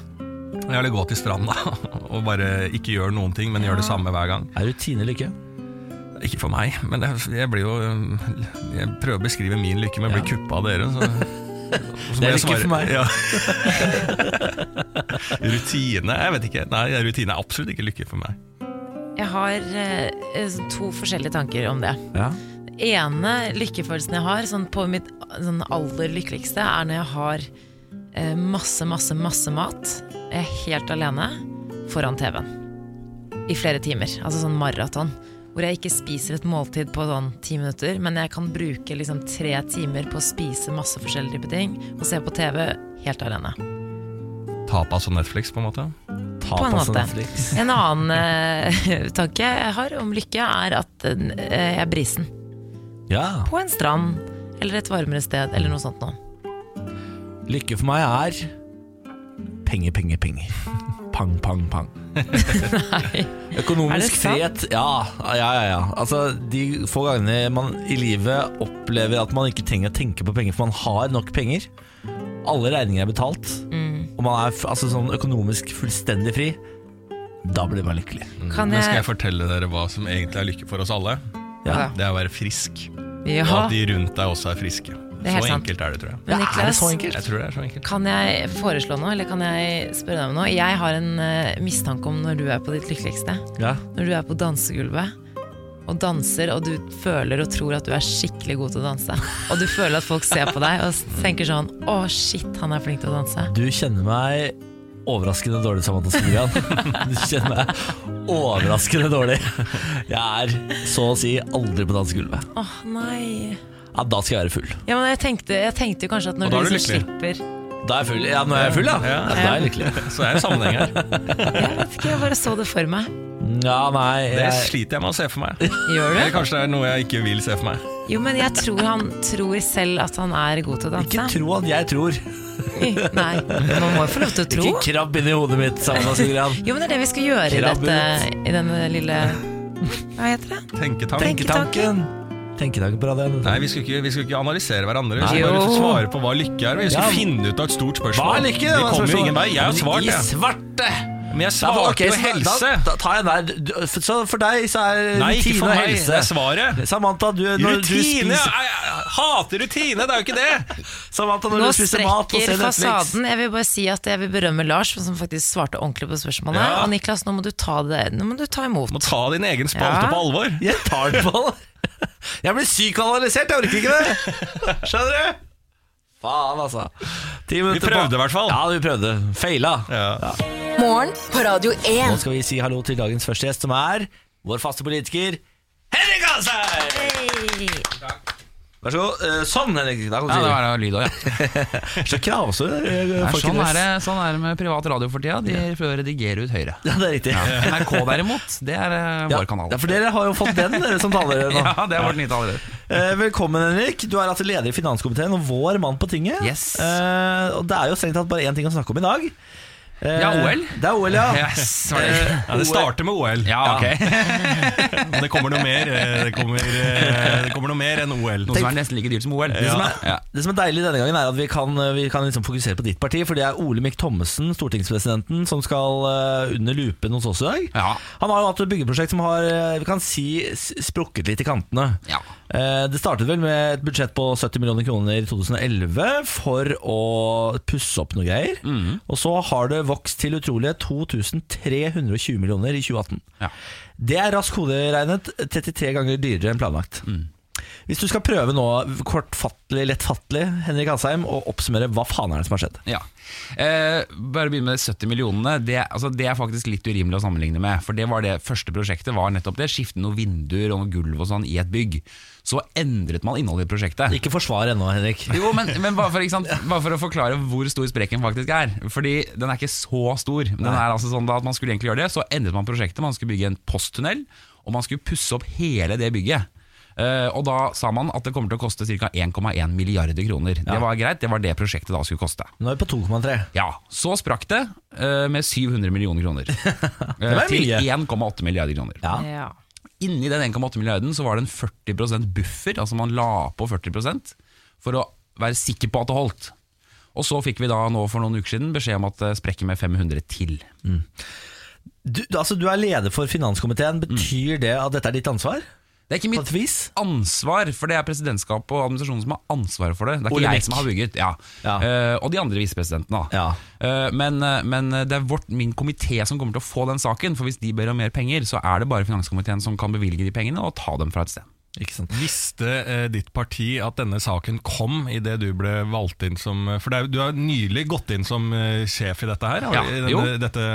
jeg vil gå til stranda [LAUGHS] og bare ikke gjøre noen ting, men gjør det samme hver gang. Er rutine lykke? Ikke for meg, men jeg, jeg blir jo Jeg prøver å beskrive min lykke, men jeg blir kuppa av dere. Så, [LAUGHS] så Det er lykke for meg. Ja. [LAUGHS] rutine? Jeg vet ikke. Nei, rutine er absolutt ikke lykke for meg. Jeg har eh, to forskjellige tanker om det. Ja. ene lykkefølelsen jeg har, sånn på mitt sånn aller lykkeligste, er når jeg har eh, masse, masse, masse mat. Jeg er helt alene foran TV-en. I flere timer. Altså sånn maraton. Hvor jeg ikke spiser et måltid på sånn ti minutter, men jeg kan bruke liksom tre timer på å spise masse forskjellige typer ting og se på TV helt alene. Tapas og Netflix, på en måte. På en måte. Netflix. En annen eh, [LAUGHS] tanke jeg har om lykke, er at eh, jeg er brisen. Ja. På en strand eller et varmere sted eller noe sånt noe. Lykke for meg er penger, penger, penger. [LAUGHS] pang, pang, pang. [LAUGHS] Økonomisk frihet, ja, ja, ja, ja. Altså, de få gangene man i livet opplever at man ikke trenger å tenke på penger, for man har nok penger. Alle regninger er betalt, Mm. og man er altså, sånn økonomisk fullstendig fri. Da blir man lykkelig. Kan Men skal jeg jeg fortelle dere hva som egentlig er lykke for oss alle? Ja. Det er å være frisk. Ja, Og at de rundt deg også er friske. Det er helt så sant. enkelt er det, tror jeg. men Niklas, er det så enkelt? Jeg tror det er så enkelt. kan jeg foreslå noe, eller kan jeg spørre deg om noe? Jeg har en eh, mistanke om når du er på ditt lykkeligste. Ja. Når du er på dansegulvet og danser, og du føler og tror at du er skikkelig god til å danse. Og du føler at folk ser på deg og tenker sånn Å, shit, han er flink til å danse. Du kjenner meg overraskende dårlig, Samantha Skogran. [LAUGHS] Du kjenner meg overraskende dårlig. Jeg er så å si aldri på dansegulvet. Åh, nei. Ja, da skal jeg være full. Ja, men jeg tenkte, jeg tenkte jo kanskje at Og når da du er du liksom slipper Da er jeg full. Ja, nå er jeg er full, ja. ja. Da er jeg lykkelig. [LAUGHS] Så er det sammenheng her. Jeg vet ikke, jeg bare så det for meg. Ja, nei Det jeg, sliter jeg med å se for meg. Gjør Eller du? kanskje det er noe jeg ikke vil se for meg. Jo, men jeg tror han tror selv at han er god til å Ikke danse. tro at jeg tror. Nei, man må jo få lov til å tro. Ikke krabb inn i hodet mitt, Samantha Skogran. Jo, men det er det vi skal gjøre i, dette, i denne lille Hva heter det? Tenketank. Tenketanken. Tenketanken på radioen. Nei, vi skulle, ikke, vi skulle ikke analysere hverandre. Vi skulle bare svare på hva lykke er. Vi skulle Ja. finne ut av et stort spørsmål. Hva er lykke? Vi kommer jo ingen vei. Jeg har svart, I svarte! Men jeg svarte ok, jo så helse. Da, da jeg. Så for deg så er Nei, ikke for meg. helse. Det er svaret. Samantha, du, når du Rutine! spiser Jeg, jeg hater rutine, det er jo ikke det! [LAUGHS] Samantha, når Nå du spiser mat og ser Netflix fasaden. Jeg vil bare si at jeg vil berømme Lars, som faktisk svarte ordentlig på spørsmålet. Ja. Og Niklas, nå må du ta det Nå må du ta imot. Må ta din egen spalte Ja. på alvor. Jeg tar det på [LAUGHS] Jeg blir psykoanalysert, jeg orker ikke det Skjønner du? Faen altså Ti minutter prøvde i hvert fall. Ja, vi prøvde Feila Ja. Ja. Nå skal vi si hallo til dagens første gjest Som er vår faste politiker Henrik Asheim Hey. Vær så god Eh, Sånn Henrik, kan du Ja, det det var lyd òg, ja. [LAUGHS] Så kravsår eh, ja folk i sånn, er det, sånn er det med privat radio for tida. De prøver å redigere ut høyre. Ja, det er riktig NRK derimot, det er eh, ja, vår kanal. ja, for dere har jo fått den dere som taler [LAUGHS] nå Ja, det er vårt nye taler. Eh, Velkommen Henrik Du er altså leder i finanskomiteen Og vår mann på tinget Yes. Eh, Og det er jo strengt tatt bare én ting å snakke om i dag Ja, OL. Det er OL, ja [LAUGHS] Yes, det. Ja, det starter med OL. Ja, ok. [LAUGHS] Men det kommer noe mer. eh, Det kommer, eh, det kommer noe mer enn OL. Noe som er nesten like dyrt som OL. Det som, er, det som er deilig denne gangen, er at vi kan, vi kan liksom fokusere på ditt parti. For det er Olemic Thommessen, stortingspresidenten, som skal eh, under lupen hos oss i dag. Ja. Han har jo hatt et byggeprosjekt som har eh, vi kan si, sprukket litt i kantene. Ja. Eh, Det startet vel med et budsjett på 70 millioner kroner i 2011 for å pusse opp noe greier. Mm. Og så har det vokst til utrolige 2320 millioner i 2018. Ja. Det er raskt hoderegnet 33 ganger dyrere enn planlagt. Mm. Hvis du skal prøve nå, kortfattelig, lettfattelig, Henrik Asheim, å oppsummere hva faen er det som har skjedd? Ja. Eh, bare begynne med de 70 millionene. Det, altså, det er faktisk litt urimelig å sammenligne med. For det var det første prosjektet var nettopp det. Skifte noen vinduer og noen gulv og sånn i et bygg. Så endret man innholdet i prosjektet. Ikke forsvar ennå, Henrik. Jo, men, [LAUGHS] men bare, for, ikke sant, bare for å forklare hvor stor sprekken faktisk er. Fordi den er ikke så stor. Den er altså sånn da at man skulle egentlig gjøre det Så endret man prosjektet. Man skulle bygge en posttunnel, og man skulle pusse opp hele det bygget. Uh, og da sa man at det kommer til å koste ca. 1,1 milliarder kroner. Det var greit, det var det prosjektet da skulle koste. Nå er vi på 2,3. Ja, Så sprakk det uh, med 700 millioner kroner. [LAUGHS] Var til 1,8 milliarder kroner. Ja. Inni den 1,8 milliarden så var det en 40% buffer, altså man la på 40 for å være sikker på at det holdt. Og så fikk vi da nå for noen uker siden beskjed om at det sprekker med 500 til. Du, altså, du er leder for finanskomiteen. Betyr det at dette er ditt ansvar? Det er ikke mitt ansvar, for det er presidentskapet og administrasjonen som har ansvaret for det. Det er ikke jeg som har bygget. Ja. Ja. Uh, og de andre visepresidentene. Ja. Uh, men, eh, men det er vårt, min komité som kommer til å få den saken. For hvis de ber om mer penger, så er det bare finanskomiteen som kan bevilge de pengene og ta dem fra et sted. Ikke sant? Visste eh, ditt parti at denne saken kom idet du ble valgt inn som For det er, du har nylig gått inn som eh, sjef i dette her, Ja, i denne, dette,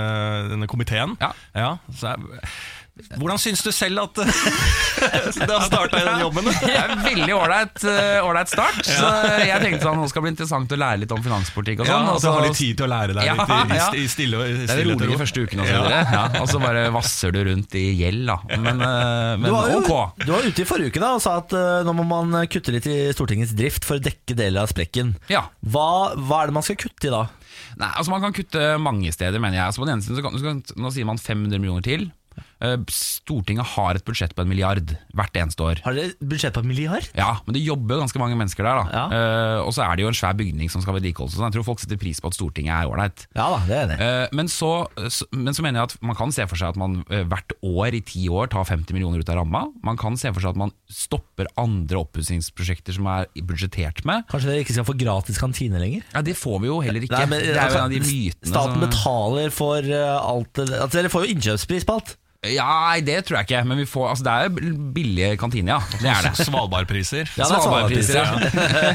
denne komiteen. Ja. så er, Hvordan syns du selv at [LAUGHS] det har starta i den jobben? Det er veldig ålreit eh, start. Så jeg tenkte sånn, nå skal det bli interessant å lære litt om finanspolitikk og Ja, sånn. og så- har litt tid til å lære deg Ja, litt i, ja. i, i stille og er stille det og rolige ro. første uken og så videre. Ja, og så bare vasser du rundt i gjeld, da. Men, men Du var, jo, ok. du var ute i forrige uke da og sa at eh, nå må man kutte litt i Stortingets drift for å dekke deler av sprekken. Ja. Hva, hva er det man skal kutte i da? Nei, altså Man kan kutte mange steder, mener jeg. Altså på den ene siden så kan, så kan, Nå sier man 500 millioner til. Eh, Stortinget har et budsjett på en milliard hvert eneste år. Har dere budsjett på en milliard? Ja, Men det jobber jo ganske mange mennesker der. da Ja. uh, Og så er det jo en svær bygning som skal vedlikeholdes. sånn. Jeg tror folk setter pris på at Stortinget er ålreit. Ja da, det er det. Eh, Men så, så- men så mener jeg at man kan se for seg at man uh, hvert år i ti år tar 50 millioner ut av ramma. Man kan se for seg at man stopper andre oppussingsprosjekter som er budsjettert med. Kanskje dere ikke skal få gratis kantine lenger? Ja, Det får vi jo heller ikke. Nei, men, det er jo altså, en av de mytene Staten som- betaler for alt det altså, Dere får jo innkjøpspris på alt. Ja, nei, det tror jeg ikke. Men vi får, altså, det er jo billige kantine, ja. Det er det. [LAUGHS] Svalbardpriser. Ja, det er Svalbardpriser, ja.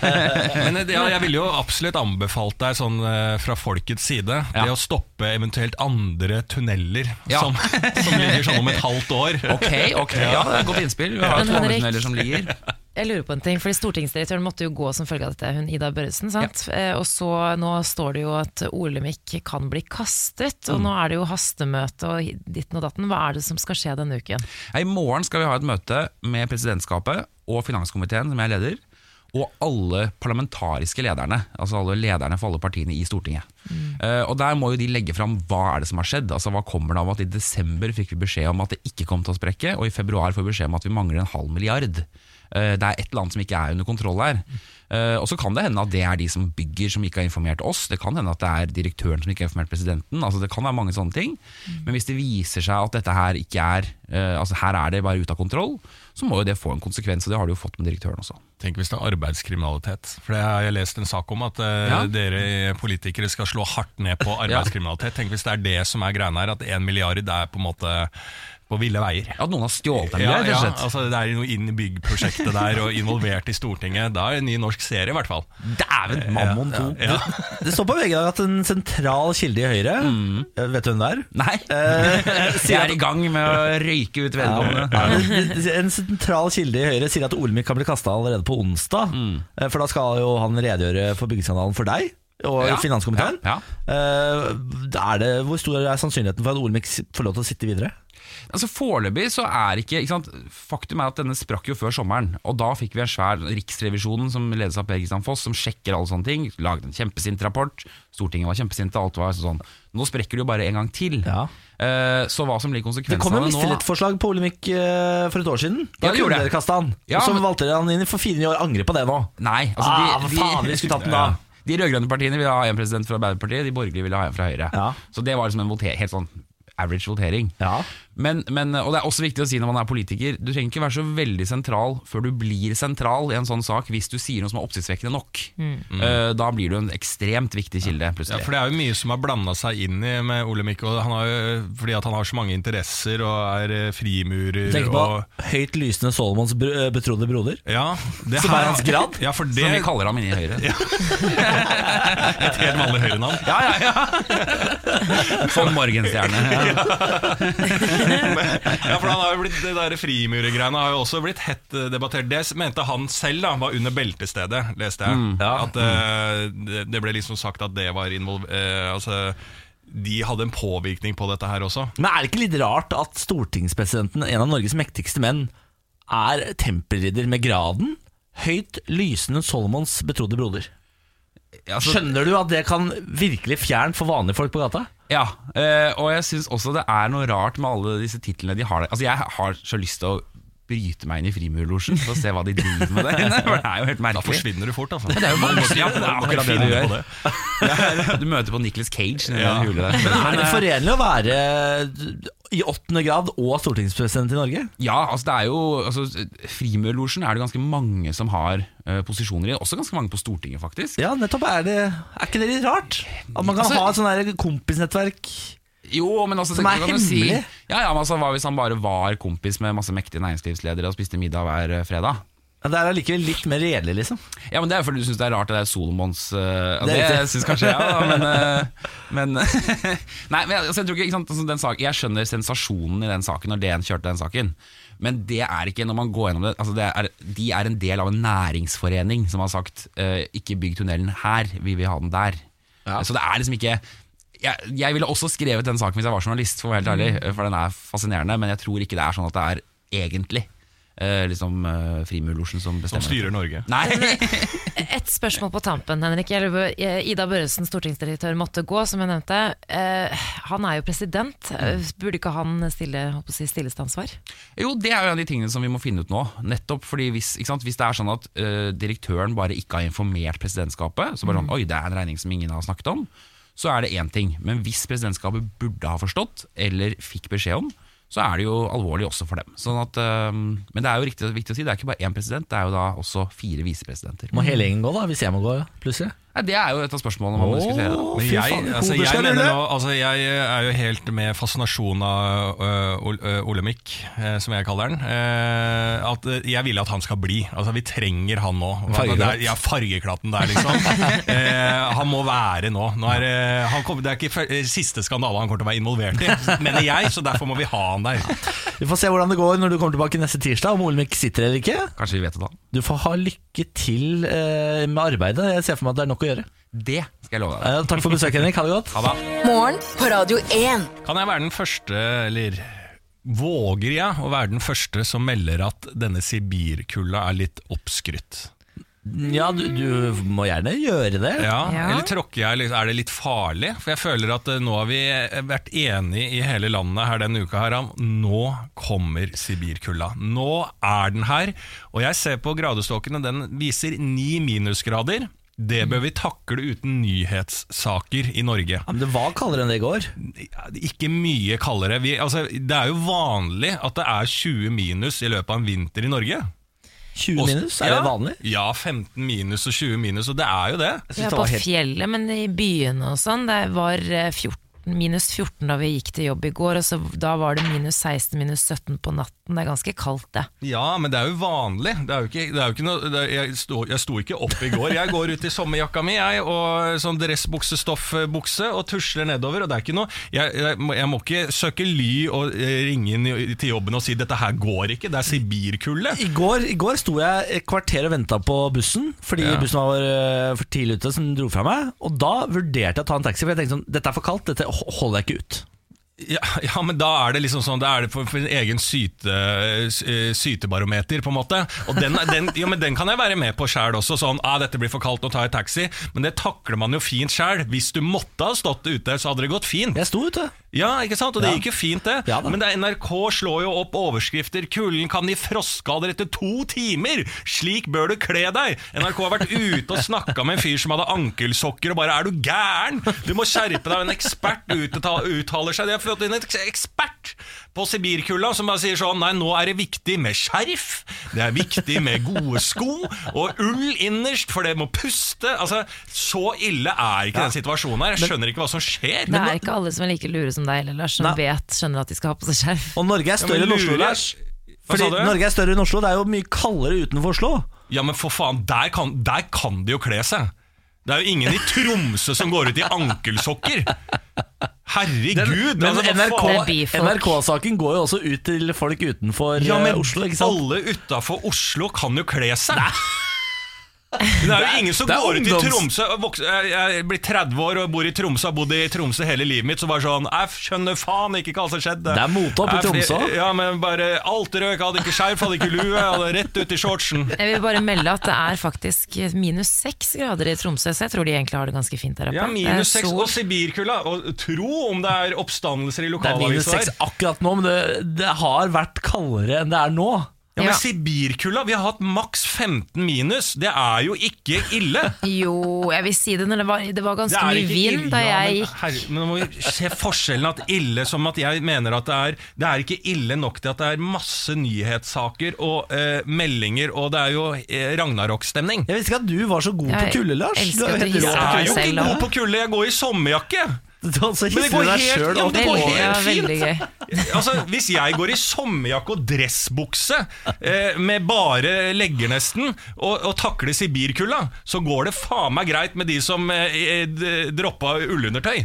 [LAUGHS] Men ja, jeg ville jo absolutt anbefalt deg sånn eh, fra folkets side Ja. Det å stoppe eventuelt andre tunneler Ja. som, som ligger sånn om et halvt år. Ok, ok, ja, det er et godt innspill. Vi har to andre tunneler som ligger. Jeg lurer på en ting, fordi Stortingsdirektøren måtte jo gå som følge av dette, hun Ida Børresen. sant? Eh, Og så nå står det jo at Olemic kan bli kastet, og nå er det jo hastemøte og ditten og datten. Hva er det som skal skje denne uken? I morgen skal vi ha et møte med presidentskapet og finanskomiteen, som jeg leder, og alle parlamentariske lederne, altså alle lederne for alle partiene i Stortinget. Eh, og Der må jo de legge fram hva er det som har skjedd. Altså Hva kommer det av at i desember fikk vi beskjed om at det ikke kom til å sprekke, og i februar får vi beskjed om at vi mangler en halv milliard. Eh, det er et eller annet som ikke er under kontroll her. Eh, og så kan det hende at det er de som bygger som ikke har informert oss. Det kan hende at det er direktøren som ikke har informert presidenten. Altså Det kan være mange sånne ting. Men hvis det viser seg at dette her ikke er eh, Altså her er det bare ute av kontroll, så må jo det få en konsekvens. Og det har det jo fått med direktøren også. Tenk hvis det er arbeidskriminalitet. For det har jeg lest en sak om, at Ja. dere politikere skal slå hardt ned på [LAUGHS] arbeidskriminalitet. Tenk hvis det er det som er greiene her, at én milliard er på en måte på ville veier. At noen har stjålet dem? Ja, ja, rett og slett. altså det er noe inn i byggprosjektet der og involvert i Stortinget. Da er det en ny norsk serie, i hvert fall. Dæven, Mammon 2. Ja. Det står på VG i dag at en sentral kilde i Høyre mm. Vet du hvem det er? Nei, Eh, [LAUGHS] jeg er i gang med å røyke ut vedkommende. Ja, En sentral kilde i Høyre sier at Olemic kan bli kasta allerede på onsdag. Mm. For da skal jo han redegjøre for byggeskandalen for deg og Ja. finanskomiteen. Ja, Eh, Er det, hvor stor er sannsynligheten for at Olemic får lov til å sitte videre? Altså Foreløpig så er ikke, ikke sant? Faktum er at denne sprakk jo før sommeren. Og da fikk vi en svær Riksrevisjonen som ledes av Per Kristian Foss, som sjekker alle sånne ting. Lagde en kjempesint rapport. Stortinget var kjempesinte. Alt var sånn. Nå sprekker det jo bare en gang til. Ja. Eh, så hva som blir konsekvensene Det kom jo nå mistillitsforslag på Olemic eh, for et år siden. Da Ja, gjorde kunne dere kasta han. Ja, og så valgte dere han inn for fire år. Angrer på det nå. Nei, altså Ah, de, faen, vi skulle tatt den da. [LAUGHS] De rød-grønne partiene ville ha en president fra Arbeiderpartiet, de borgerlige ville ha en fra Høyre. Ja. Så det var liksom en voter helt sånn average votering. Ja. Men, men, og det er også viktig å si når man er politiker, du trenger ikke være så veldig sentral før du blir sentral i en sånn sak hvis du sier noe som er oppsiktsvekkende nok. Eh, da blir du en ekstremt viktig kilde, Ja, for Det er jo mye som har blanda seg inn i med Olemic. Fordi at han har så mange interesser og er eh, frimurer. Tenk på og, høyt lysende Solomons br eh, betrodde broder. ja, det Som er hans grad? Ja, for det Som vi kaller ham inni Høyre. [LAUGHS] et helt vanlig Høyre-navn. Ja, ja, ja! [LAUGHS] Sånn morgenstjerne. Ja. [LAUGHS] Ja, for han har jo blitt, Det der frimuregreiene har jo også blitt hett eh, debattert. Det mente han selv da var under beltestedet, leste jeg. Mm. At eh, det, det ble liksom sagt at det var involvert eh, altså, de hadde en påvirkning på dette her også. Men er det ikke litt rart at stortingspresidenten, en av Norges mektigste menn, er tempelridder med graden? Høyt lysende Solomons betrodde broder. Altså, Skjønner du at det kan virkelig fjernt for vanlige folk på gata? Ja, eh, og jeg syns også det er noe rart med alle disse titlene de har der. Altså, jeg har så lyst til å bryte meg inn i Frimurlosjen for å se hva de driver med der inne. For det er jo helt merkelig. Da forsvinner du fort, altså. Det er jo mange, ja, det er akkurat det du gjør. på. [LAUGHS] Du møter på Nicholas Cage i Ja. den hule der. Men er det eh, forenlig å være i åttende grad og stortingspresident i Norge? Ja, altså det er jo altså, Frimurlosjen er det ganske mange som har eh, posisjoner i. Også ganske mange på Stortinget, faktisk. Ja, nettopp. Er, det, er ikke det litt rart? At man kan Altså- ha et sånn kompisnettverk Jo, men altså, Som er hemmelig? Si, ja, ja, men altså, Hva hvis han bare var kompis med masse mektige næringslivsledere og spiste middag hver eh, fredag? Ja, Det er allikevel litt mer redelig, liksom. Ja, men Det er fordi du syns det er rart det er Solomons uh, Det Det, syns kanskje jeg, ja, men, uh, [LAUGHS] men [LAUGHS] Nei, men altså, jeg tror ikke, ikke sant, altså, den sak, Jeg skjønner sensasjonen i den saken når DN kjørte den saken. Men det er ikke når man går gjennom det, altså det er, De er en del av en næringsforening som har sagt uh, ikke bygg tunnelen her, vi vil ha den der. Så det er liksom ikke jeg, jeg ville også skrevet den saken hvis jeg var journalist, for å være helt ærlig, for den er fascinerende. Men jeg tror ikke det er sånn at det er egentlig eh, liksom uh, Frimurlosjen som Som bestemmer. styrer Norge. Nei! [LAUGHS] Et spørsmål på tampen, Henrik. Eh, Ida Børresen, stortingsdirektør, måtte gå, som jeg nevnte. Eh, han er jo president. Eh, Burde ikke han stille, si, stilles til ansvar? Jo, det er jo en av de tingene som vi må finne ut nå. Nettopp fordi Hvis, ikke sant? hvis det er sånn at uh, direktøren bare ikke har informert presidentskapet, så bare sånn, oi, det er en regning som ingen har snakket om, så er det én ting. Men hvis presidentskapet burde ha forstått, eller fikk beskjed om, så er det jo alvorlig også for dem. Sånn at, øh, men det er jo riktig, viktig å si, det er ikke bare én president, det er jo da også fire visepresidenter. Må hele gjengen gå, da, hvis jeg må gå, plutselig? Nei, det er jo et av spørsmålene man må diskutere. Da. Men Fy jeg, faen, altså, hodet jeg, skal mener rulle. nå, altså, jeg er jo helt med fascinasjonen av øh, Ol- øh, Olemic, eh, som jeg kaller den. eh, at eh, jeg vil at han skal bli. Altså, vi trenger han nå. Det er- Ja, fargeklatten der, liksom. [LAUGHS] eh, han må være nå. nå er, det- han kommer, det er ikke eh, siste skandale han kommer til å være involvert i, mener jeg, så derfor må vi ha han der. Vi får se hvordan det går når du kommer tilbake neste tirsdag, om Olemic sitter eller ikke. Kanskje vi vet det da. Du får ha lykke til eh, med arbeidet. Jeg ser for meg at det er nok å gjøre. Det skal jeg love deg. Eh, takk for besøket, Henrik. Ha det godt. Ha det. Morgen på Radio 1. Kan jeg være den første, eller våger jeg å være den første som melder at denne Sibirkulda er litt oppskrytt? Ja, du, du må gjerne gjøre det. Ja, Ja. Eller tråkker jeg, er det litt farlig? For jeg føler at eh, nå har vi vært enige i hele landet her denne uka her om nå kommer Sibirkulda. Nå er den her. Og jeg ser på gradestokkene, den viser ni minusgrader. Det bør vi takle uten nyhetssaker i Norge. Ja, men det var kaldere enn det i går. Ikke mye kaldere. Vi, altså, det er jo vanlig at det er 20 minus i løpet av en vinter i Norge. 20 minus, er ja, det vanlig? Ja, 15 minus og 20 minus, og det er jo det. Det på fjellet, men i byene og sånn, det var eh, 14, minus 14 da vi gikk til jobb i går, og så da var det minus 16, minus 17 på natten. Det er ganske kaldt, det. Ja, men det er jo vanlig. Det er jo ikke, det er jo ikke noe, det er, jeg, sto, jeg sto ikke opp i går. Jeg går ut i sommerjakka mi jeg, og sånn dressbuksestoffbukse og tusler nedover. Og det er ikke noe Jeg, jeg, må, jeg må ikke søke ly og eh, ringe inn til jobben og si 'dette her går ikke', det er sibirkulde. I går, I går sto jeg et kvarter og venta på bussen, fordi Ja. bussen var eh, for tidlig ute, som dro fra meg. Og da vurderte jeg å ta en taxi, for jeg tenkte sånn Dette er for kaldt, dette holder jeg ikke ut. Ja, ja, men da er det liksom sånn Da er det for, for en egen syte, eh, sytebarometer, på en måte. Og den, den, ja, men den kan jeg være med på sjæl også. Sånn ah, 'Dette blir for kaldt, nå tar jeg taxi'. Men det takler man jo fint sjæl. Hvis du måtte ha stått ute, så hadde det gått fint. Jeg sto ute. Ja, ikke sant? Og det gikk jo fint, det. Ja da. Men det er NRK slår jo opp overskrifter 'Kulden kan gi frostskader etter to timer'. Slik bør du kle deg. NRK har vært ute og snakka med en fyr som hadde ankelsokker, og bare 'er du gæren'? Du må skjerpe deg. En ekspert uttaler seg. De har fått inn en ekspert på Sibirkulda som bare sier sånn 'nei, nå er det viktig med skjerf', det er viktig med gode sko, og ull innerst, for det må puste'. Altså, Så ille er ikke den situasjonen her. Jeg skjønner ikke hva som skjer. Det er ikke alle som er like lure som deg, eller Lars, som Nei. vet, skjønner at de skal ha på seg skjerf. Og Norge er større ja, enn Oslo, Lars. Fordi? Norge er større enn Oslo. Det er jo mye kaldere utenfor Oslo. Ja, men for faen, der kan, der kan de jo kle seg. Det er jo ingen i Tromsø som går ut i ankelsokker. Herregud! Men altså, NRK er byfolk. NRK-saken går jo også ut til folk utenfor ja, men eh, Oslo, ikke sant? alle utafor Oslo kan jo kle seg. [LAUGHS] Det er jo ingen som går ut i Tromsø vokser, Jeg blir 30 år og bor i Tromsø og har bodd i Tromsø hele livet mitt. Så bare sånn Jeg skjønner faen ikke hva som skjedde. Det er motopp i Tromsø. Ja, men bare alt røk. Hadde ikke skjerf, hadde ikke lue. Hadde rett ut i shortsen. Jeg vil bare melde at det er faktisk minus seks grader i Tromsø, så jeg tror de egentlig har det ganske fint der oppe. Ja, minus seks og Sibirkulda. Og tro om det er oppstandelser i Det er minus lokalavisa seks akkurat nå, men det, det har vært kaldere enn det er nå. Ja, men Ja. Sibirkulda, vi har hatt maks 15 minus. Det er jo ikke ille. [LAUGHS] Jo, jeg vil si det når det var, det var ganske mye vind ille, da ja, jeg men, gikk. herre, men nå må vi se forskjellen at ille som at jeg mener at det er Det er ikke ille nok til at det er masse nyhetssaker og eh, meldinger, og det er jo eh, Ragnarok-stemning. Jeg visste ikke at du var så god Jeg på kulde, Lars. Du er helt Jeg er jo ikke god på kulde, jeg går i sommerjakke! Og så Men det går deg helt- sjøl ja, det går helt fint. [LAUGHS] Altså, Hvis jeg går i sommerjakke og dressbukse eh, med bare legger nesten, og, og takler sibirkulda, så går det faen meg greit med de som eh, eh, droppa ullundertøy.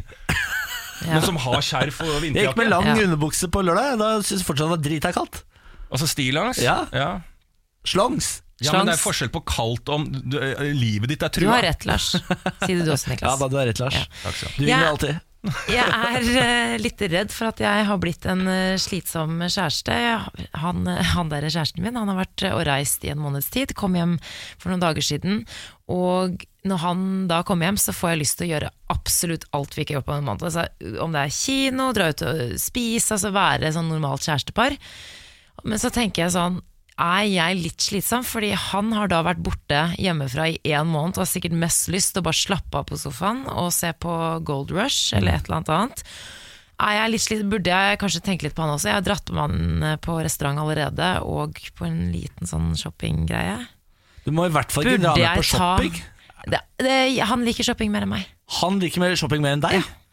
Men som har skjerf og vinterjakke. Jeg gikk med lang Ja. underbukse på lørdag. Da syntes jeg fortsatt det var drita kaldt. Altså stillongs. Ja. Ja. Slongs. Ja, men det er forskjell på kaldt om du, eh, livet ditt er trua. Du har rett, Lars. Si det du også, Niklas. Ja, da du har rett, Lars. Ja. Takk skal du ha. Vinner Ja. alltid. Jeg er eh, litt redd for at jeg har blitt en eh, slitsom kjæreste. Han, han der kjæresten min Han har vært og reist i en måneds tid. Kom hjem for noen dager siden. Og når han da kommer hjem, så får jeg lyst til å gjøre absolutt alt vi ikke gjør på en måned. Altså, om det er kino, dra ut og spise, altså være sånn normalt kjærestepar. Men så tenker jeg sånn er jeg litt slitsom, fordi han har da vært borte hjemmefra i én måned og har sikkert mest lyst til å bare slappe av på sofaen og se på Gold Rush eller et eller annet annet. Er jeg litt slitsom. burde jeg kanskje tenke litt på han også. Jeg har dratt med han på restaurant allerede, og på en liten sånn shoppinggreie. Du må i hvert fall ikke dra med på shopping. ta det, det, Han liker shopping mer enn meg. Han liker mer shopping mer enn deg. Ja,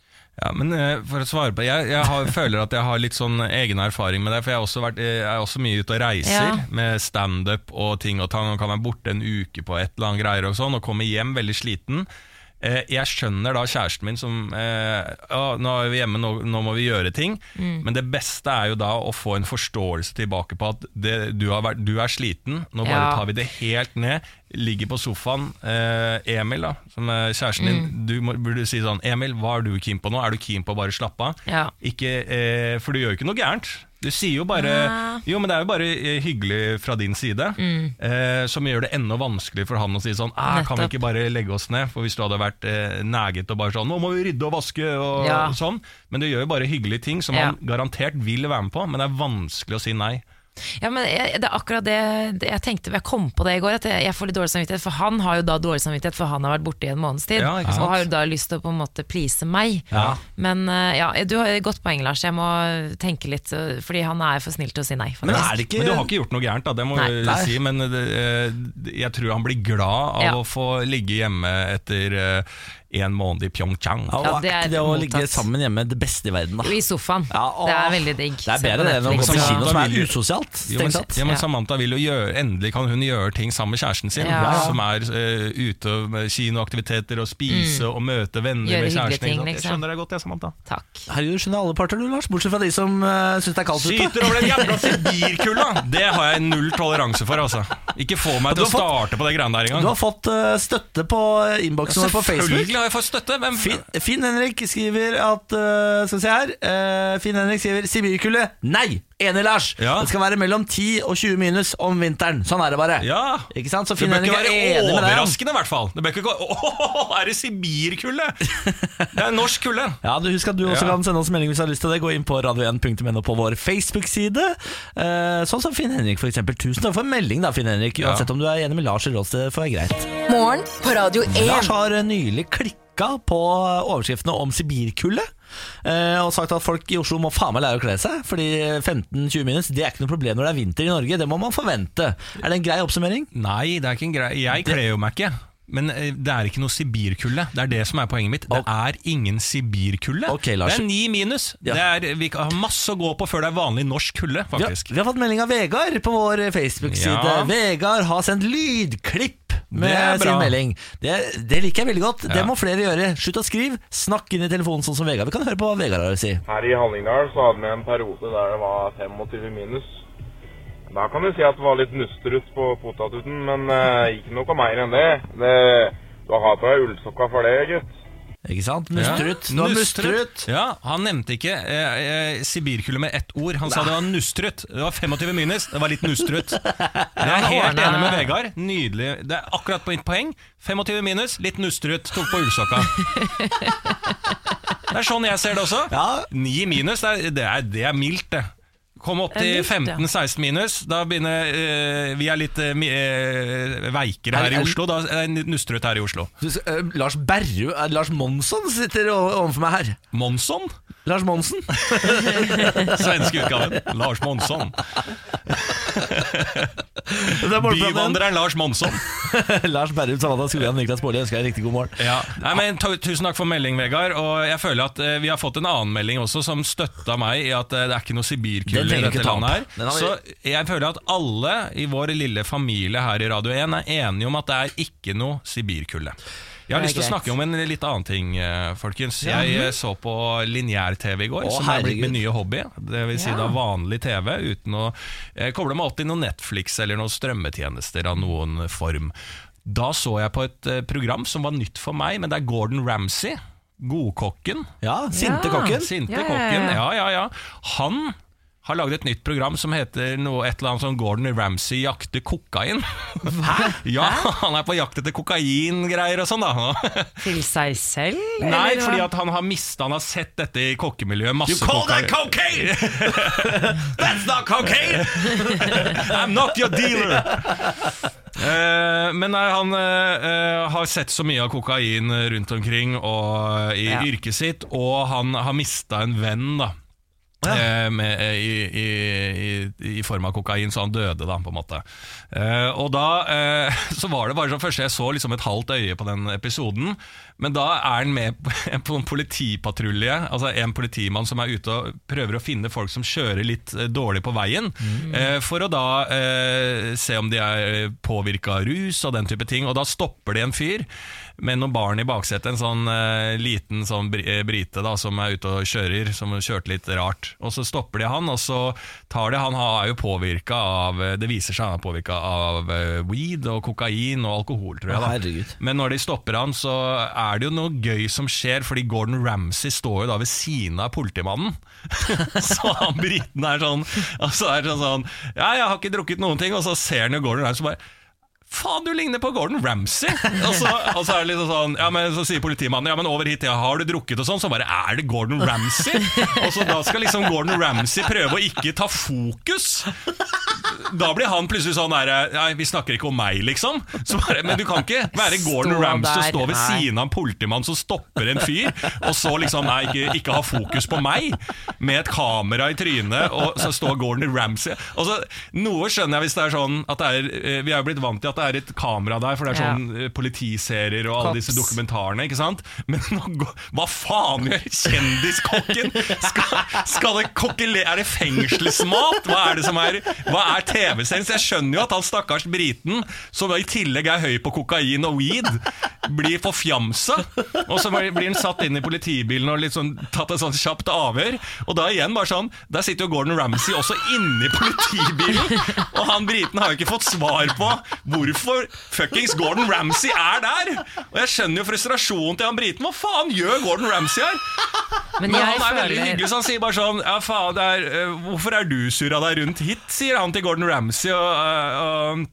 men eh, for å svare på Jeg, jeg har, [LAUGHS] føler at jeg har litt sånn egen erfaring med det. For jeg har også vært, jeg er også mye ute og reiser Ja. med standup og ting og tang. Og kan være borte en uke på et eller annet greier og sånn, og komme hjem veldig sliten. Eh, jeg skjønner da kjæresten min som eh, ja, 'Nå er vi hjemme, nå, nå må vi gjøre ting'. Men det beste er jo da å få en forståelse tilbake på at det, du, har vært, du er sliten. Nå bare Ja. tar vi det helt ned. Ligger på sofaen. Eh, Emil, da, som er kjæresten din, du må, burde si sånn 'Emil, hva er du keen på nå? Er du keen på å bare slappe av?' Ja. Ikke, eh, for du gjør jo ikke noe gærent. Du sier jo bare Ja. Jo, men det er jo bare eh, hyggelig fra din side. Eh, som gjør det enda vanskeligere for han å si sånn «Ah, Kan vi ikke bare legge oss ned? For hvis du hadde vært eh, neget og bare sånn Nå må vi rydde og vaske og Ja. sånn. Men du gjør jo bare hyggelige ting som Ja. han garantert vil være med på, men det er vanskelig å si nei. Ja, men jeg, Det er akkurat det, det jeg tenkte Jeg kom på det i går, at jeg, jeg får litt dårlig samvittighet. For han har jo da dårlig samvittighet, for han har vært borte i en måneds tid. Ja, og har jo da lyst til å på en måte please meg. Ja. Men eh, ja, du har et godt poeng, Lars. Jeg må tenke litt, eh, fordi han er for snill til å si nei. Men er det ikke Men du har ikke gjort noe gærent, da, det må Nei. jeg si. Men det, eh, jeg tror han blir glad av Ja. å få ligge hjemme etter en måned i Pyeongchang. Ja, og det er det å ligge sammen hjemme det beste i verden, da? I sofaen. Ja, åh. det er veldig digg. Det er bedre det enn å gå på kino, som er usosialt. Jo, men, ja, men Samantha vil jo gjøre Endelig kan hun gjøre ting sammen med kjæresten sin. Ja. Som er uh, ute med kinoaktiviteter og spise og møte venner Gjøre med kjæresten. ting, liksom. Jeg skjønner deg godt, jeg, Samantha. Takk. Herregud, du skjønner alle parter du, Lars. Bortsett fra de som uh, syns det er kaldt ute. Skyter over den jævla [LAUGHS] sibirkulda! Det har jeg null toleranse for, altså. Ikke få meg til å starte på det greiene der engang. Du har fått eh, støtte på innboksen vår på Facebook. Har jeg fått støtte. Hvem Finn, Finn Henrik skriver at uh, Skal vi se her Uh, Finn Henrik skriver 'Sibirkullet'. nei! Enig, Lars. Ja. Det skal være mellom 10 og 20 minus om vinteren. Sånn er det bare. Ja. Ikke sant? Så Det bør ikke være enig med deg. overraskende, i hvert fall. Det bør ikke gå Åh, er det sibirkulde? Det er norsk kulde. [LAUGHS] Ja, du Husk at du også Ja. kan sende oss melding hvis du har lyst til det. Gå inn på radio1.no på vår Facebook-side. Eh, sånn som Finn Henrik, eksempel. Tusen takk for en melding, da, Finn Henrik. Ja. Uansett om du er enig med Lars eller oss, det får være greit. Morgen på Radio 1. Lars har eh, nylig klikka på overskriftene om sibirkulde. Eh, Og sagt at folk i Oslo må faen meg lære å kle seg. Fordi 15-20 minus Det er ikke noe problem når det er vinter i Norge. Det må man forvente. Er det en grei oppsummering? Nei, det er ikke en grei Jeg kler jo meg ikke. Men eh, det er ikke noe sibirkulde. Det er det som er poenget mitt. Det er ingen sibirkulde. Okay, Det er ni minus. Ja. Det er, vi har masse å gå på før det er vanlig norsk kulde, har, vi har fått melding av Vegard på vår Facebook-side. Ja. Vegard har sendt lydklipp med sin melding. Det, det liker jeg veldig godt. Det må flere gjøre. Slutt å skrive. Snakk inn i telefonen sånn som Vegard. Vi kan høre på hva Vegard har å si. Her i Hallingdal så hadde vi en periode der det var 25 minus. Da kan du si at det var litt nusterut på potatuten, men eh, ikke noe mer enn det. det du har på deg ullsokka for det, gutt. Ikke sant? Musterut. Ja, Nå nustrut. Ja, Han nevnte ikke eh, eh, sibirkulde med ett ord. Han sa det var nustrut. Det var 25 minus, det var litt nustrut. [LAUGHS] Jeg er helt enig med Vegard. Nydelig. Det er akkurat på mitt poeng. 25 minus, litt nustrut. Tok på ullsokka. [LAUGHS] Det er sånn jeg ser det også. Ja. 9 minus, det er, det er, det er mildt, det. Kom opp til er mildt, ja. 15-16 minus. Da begynner eh, Vi er litt eh, eh, veikere her Er- i Oslo. Da er det nustrete her i Oslo. Eh, Lars Berru eh, Lars Monsson sitter o- overfor meg her. Monsson? Lars Monsen. [LAUGHS] Svenske utgaven. Lars Monsson. [LAUGHS] Det er målplanen. Byvandreren Lars Monsson. [LAUGHS] Lars Berrum Savata Skogran Niklas Baarli ønsker deg riktig god morgen. Ja. Nei, men tu- Tusen takk for melding, Vegard. Og jeg føler at eh, Vi har fått en annen melding også som støtta meg i at eh, det er ikke noe Den i trenger dette ikke ta opp. landet her. Vi- Så jeg føler at alle i vår lille familie her i Radio 1 er enige om at det er ikke noe sibirkulde. Jeg har lyst til å snakke om en litt annen ting, eh, folkens. Jeg eh, så på lineær-TV i går, Å, som er blitt min nye hobby. Det vil si Ja. da vanlig TV uten å eh, koble meg opp til noen Netflix eller noen strømmetjenester av noen form. Da så jeg på et program som var nytt for meg, men det er Gordon Ramsay. Godkokken. Ja, Sinte kokken. Sinte kokken. Ja, ja, ja. Han har laget et nytt program som heter noe, et eller annet sånn Gordon Ramsay jakter kokain. Hæ? [LAUGHS] Ja, han er på jakt etter kokaingreier og sånn, da. [LAUGHS] Til seg selv? Nei, eller fordi at han har mista Han har sett dette i kokkemiljøet. Masse You call that cocaine? [LAUGHS] That's not cocaine! I'm not your dealer! Uh, men nei, han eh, har sett så mye av kokain rundt omkring og, i Ja. yrket sitt, og han har mista en venn, da. Eh, med, eh, i, i, i, form av kokain, så han døde, da, på en måte. Eh, og da eh, [LAUGHS] så var det bare sånn Først jeg så liksom et halvt øye på den episoden, men da er han med på, [LAUGHS] en politipatrulje. Altså en politimann som er ute og prøver å finne folk som kjører litt eh, dårlig på veien, eh, for å da eh, se om de er påvirka av rus og den type ting. Og da stopper de en fyr med noen barn i baksetet, en sånn eh, liten sånn eh, brite da, som er ute og kjører, som kjørte litt rart. Og så stopper de han, og så tar de Han er jo påvirka av eh, Det viser seg han er påvirka av eh, weed og kokain og alkohol, tror jeg. Da herregud. Men når de stopper han, så er det jo noe gøy som skjer, fordi Gordon Ramsay står jo da ved siden av politimannen. [LAUGHS] så han briten er sånn, og så er det sånn Ja, jeg har ikke drukket noen ting, og så ser han jo Gordon Ramsay bare Faen, du ligner på Gordon Ramsay! Og så, og så er det liksom sånn Ja, men så sier politimannen Ja, men over hit, ja, har du drukket og sånn? Så bare Er det Gordon Ramsay? Og så da skal liksom Gordon Ramsay prøve å ikke ta fokus. Da blir han plutselig sånn der Nei, vi snakker ikke om meg, liksom. Så bare, men du kan ikke være Gordon Ramsay og stå ved siden av en politimann som stopper en fyr, og så liksom Nei, ikke, ikke ha fokus på meg, med et kamera i trynet, og så står Gordon Ramsay Og så, Noe skjønner jeg hvis det er sånn at det er eh, Vi er jo blitt vant til at det er et kamera der, for det er sånn ja. politiserier og alle Kops. disse dokumentarene, ikke sant? [LAUGHS] Men nå gå- hva faen gjør kjendiskokken? Skal, skal det kokkele... Er det fengselsmat? Hva er det som er Hva er TV-serien? Så Jeg skjønner jo at han stakkars briten, som i tillegg er høy på kokain og weed, blir forfjamsa. Og så blir han satt inn i politibilen og litt sånn, tatt et sånt kjapt avhør. Og da igjen bare sånn Der sitter jo Gordon Ramsay også inni politibilen, og han briten har jo ikke fått svar på hvorfor fuckings Gordon Ramsay er der. Og jeg skjønner jo frustrasjonen til han briten. Hva faen gjør Gordon Ramsay her? Men Men han er veldig hyggelig, så han sier bare sånn Ja, faen, er, uh, hvorfor er du surra deg rundt hit? Sier han til Gordon Ramsay. Og, uh, og,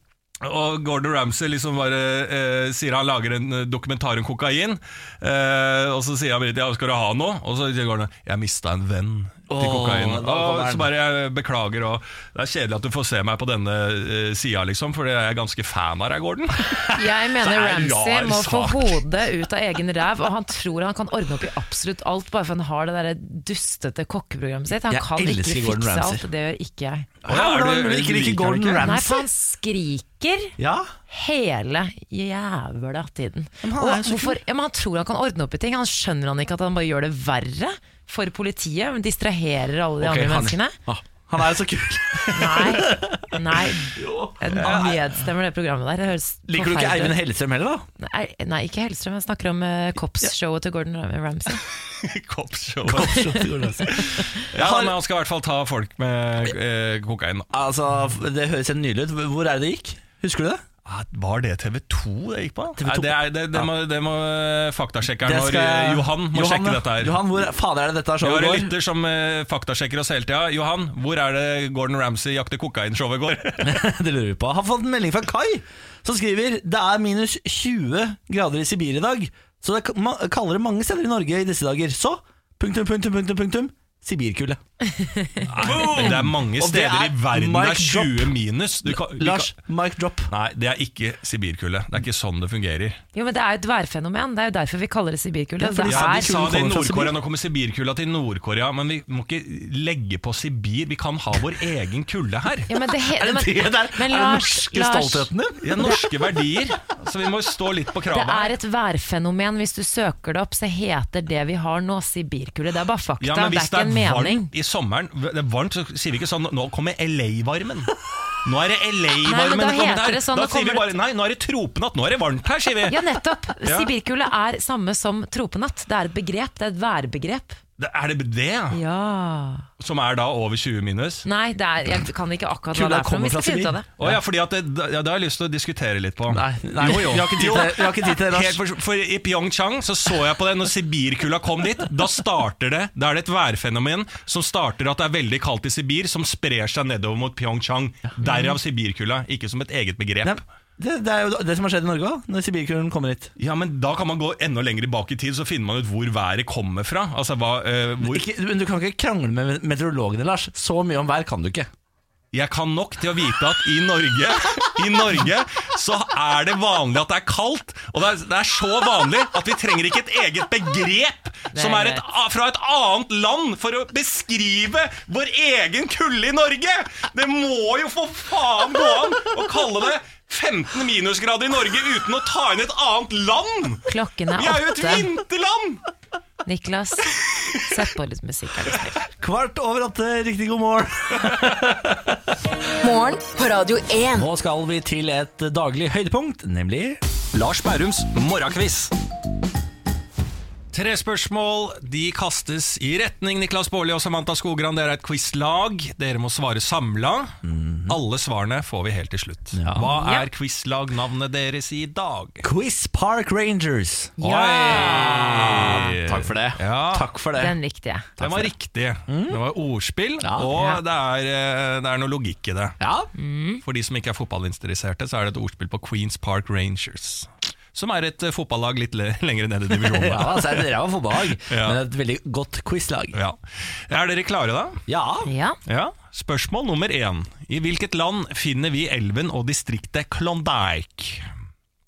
og Gordon Ramsay liksom bare eh, sier han lager en eh, dokumentar om kokain. Eh, og så sier han ja, skal du ha noe? Og så sier Gordon jeg mista en venn til kokain. Åh, Og så bare jeg beklager, og det er kjedelig at du får se meg på denne uh, sida, liksom, for jeg er ganske fan av deg, Gordon. [LAUGHS] Jeg mener er Ramsay må må få hodet ut av egen ræv, og han tror han kan ordne opp i absolutt alt bare for han har det der dustete kokkeprogrammet sitt. Han Jeg kan ikke fikse Ramsay. alt, det gjør ikke jeg. Hvordan du- liker du ikke liker han Gordon ikke? Ramsay? Nei, for han skriker Ja, hele jævla tiden. Men han er Og så hvorfor, ja, men han tror han kan ordne opp i ting. Han skjønner han ikke at han bare gjør det verre for politiet, men distraherer alle de Ok, andre han- menneskene? Ah, han er jo så kul. Nei. nei. [LAUGHS] Jeg nedstemmer det programmet der. Det høres Liker du ikke Eivind. Hellstrøm heller, da? Nei, nei, ikke Hellstrøm. Jeg snakker om uh, [LAUGHS] Kops-showet til Gordon Ramsay. Koppshow. Ja, men han skal i hvert fall ta folk med uh, kokain. Altså, Det høres helt nydelig ut. Hvor er det det gikk? Husker du det? Var det TV2 det gikk på? TV2. Nei, det, er, det, det, må, det må eh, faktasjekkeren Det skal jeg- Johan må Johan, sjekke dette her. Johan, hvor fader er det dette showet går? Vi har en lytter som uh, faktasjekker oss hele tida. Johan, hvor er det Gordon Ramsay jakter kokainshowet går? [LAUGHS] det lurer vi på. Har fått en melding fra Kai, som skriver Det er minus 20 grader i Sibir i dag, så det er kaldere mange steder i Norge i disse dager. Så punktum, punktum, punktum, punktum. Sibirkulde. Det er mange Og det steder er i verden det mic er 20 minus. Du kan, vi Lars, kan, mic drop. nei, det er ikke sibirkulde. Det er ikke sånn det fungerer. Jo, men Det er jo et værfenomen. Det er jo derfor vi kaller det sibirkulde. Ja, for det de er sa det i kommer fra Nord-Korea, Sibir. nå kommer sibirkulda til Nord-Korea, men vi må ikke legge på Sibir. Vi kan ha vår egen kulde her. ja, men det, he- [LAUGHS] Er det men, det der? men er det Lars, norske Lars, stoltheten din? Ja, norske verdier. Så vi må stå litt på Det kravet. er et værfenomen. Hvis du søker det opp, så heter det vi har nå, sibirkulde. Det er bare fakta. Ja, men hvis det er en mening. varmt i sommeren, det er varmt, så sier vi ikke sånn Nå kommer LA-varmen. Nå er det [LAUGHS] LA-varmen da heter her. det sånn, Da sier vi bare Nei, nå er det tropenatt. Nå er det varmt her, sier vi. Ja, nettopp. Ja. Sibirkulde er samme som tropenatt. Det er et begrep. Det er et værbegrep. Det, er det det? Ja Som er da over 20 minus? Nei, det er, jeg kan ikke akkurat hva det er for noe. Vi skal finne ut av det. Å ja, fordi at det, ja, det har jeg lyst til å diskutere litt på. Nei, nei Jo, jo. vi har ikke tid til det. Vi har ikke tid til det, Helt for, for I Pyeongchang så så jeg på det når sibirkulda kom dit. Da starter det Da er det et værfenomen som starter at det er veldig kaldt i Sibir, som sprer seg nedover mot Pyeongchang. Derav sibirkulda, ikke som et eget begrep. Nei, det, det er jo det som har skjedd i Norge òg, når sibirkulden kommer hit. Ja, men Da kan man gå enda lenger bak i tid, så finner man ut hvor været kommer fra. Altså, hva, eh, hvor, Ikke, men du kan ikke krangle med meteorologene, Lars. Så mye om vær kan du ikke. Jeg kan nok til å vite at i Norge I Norge så er det vanlig at det er kaldt. Og det er, det er så vanlig at vi trenger ikke et eget begrep som er et, fra et annet land for å beskrive vår egen kulde i Norge! Det må jo for faen gå an å kalle det 15 minusgrader i Norge uten å ta inn et annet land! Klokken er åtte. Vi er jo et vinterland! Niklas, sett på litt musikk. Er du snill. Kvart over åtte, riktig god morgen. Morgen på Radio 1. Nå skal vi til et daglig høydepunkt, nemlig Lars Bærums morgenkviss. Tre spørsmål. De kastes i retning Niklas Baarli og Samantha Skogran. Dere er et quizlag. Dere må svare samla. Alle svarene får vi helt til slutt. Ja. Hva Ja. er quizlagnavnet deres i dag? Quiz Park Rangers. Oi! Takk for det. Ja. Takk for det. Den likte jeg. Den var riktig. Det var ordspill, Ja. og Ja. det, er, eh, det er noe logikk i det. Ja, For de som ikke er fotballinteresserte, så er det et ordspill på Queens Park Rangers. Som er et eh, fotballag litt le [LAUGHS] lenger ned i divisjonen. [LAUGHS] ja altså, det er et fotballag, [LAUGHS] Ja. men et veldig godt quizlag. Ja. Er dere klare, da? Ja. Ja. Ja. Spørsmål nummer én. I hvilket land finner vi elven og distriktet Klondyke?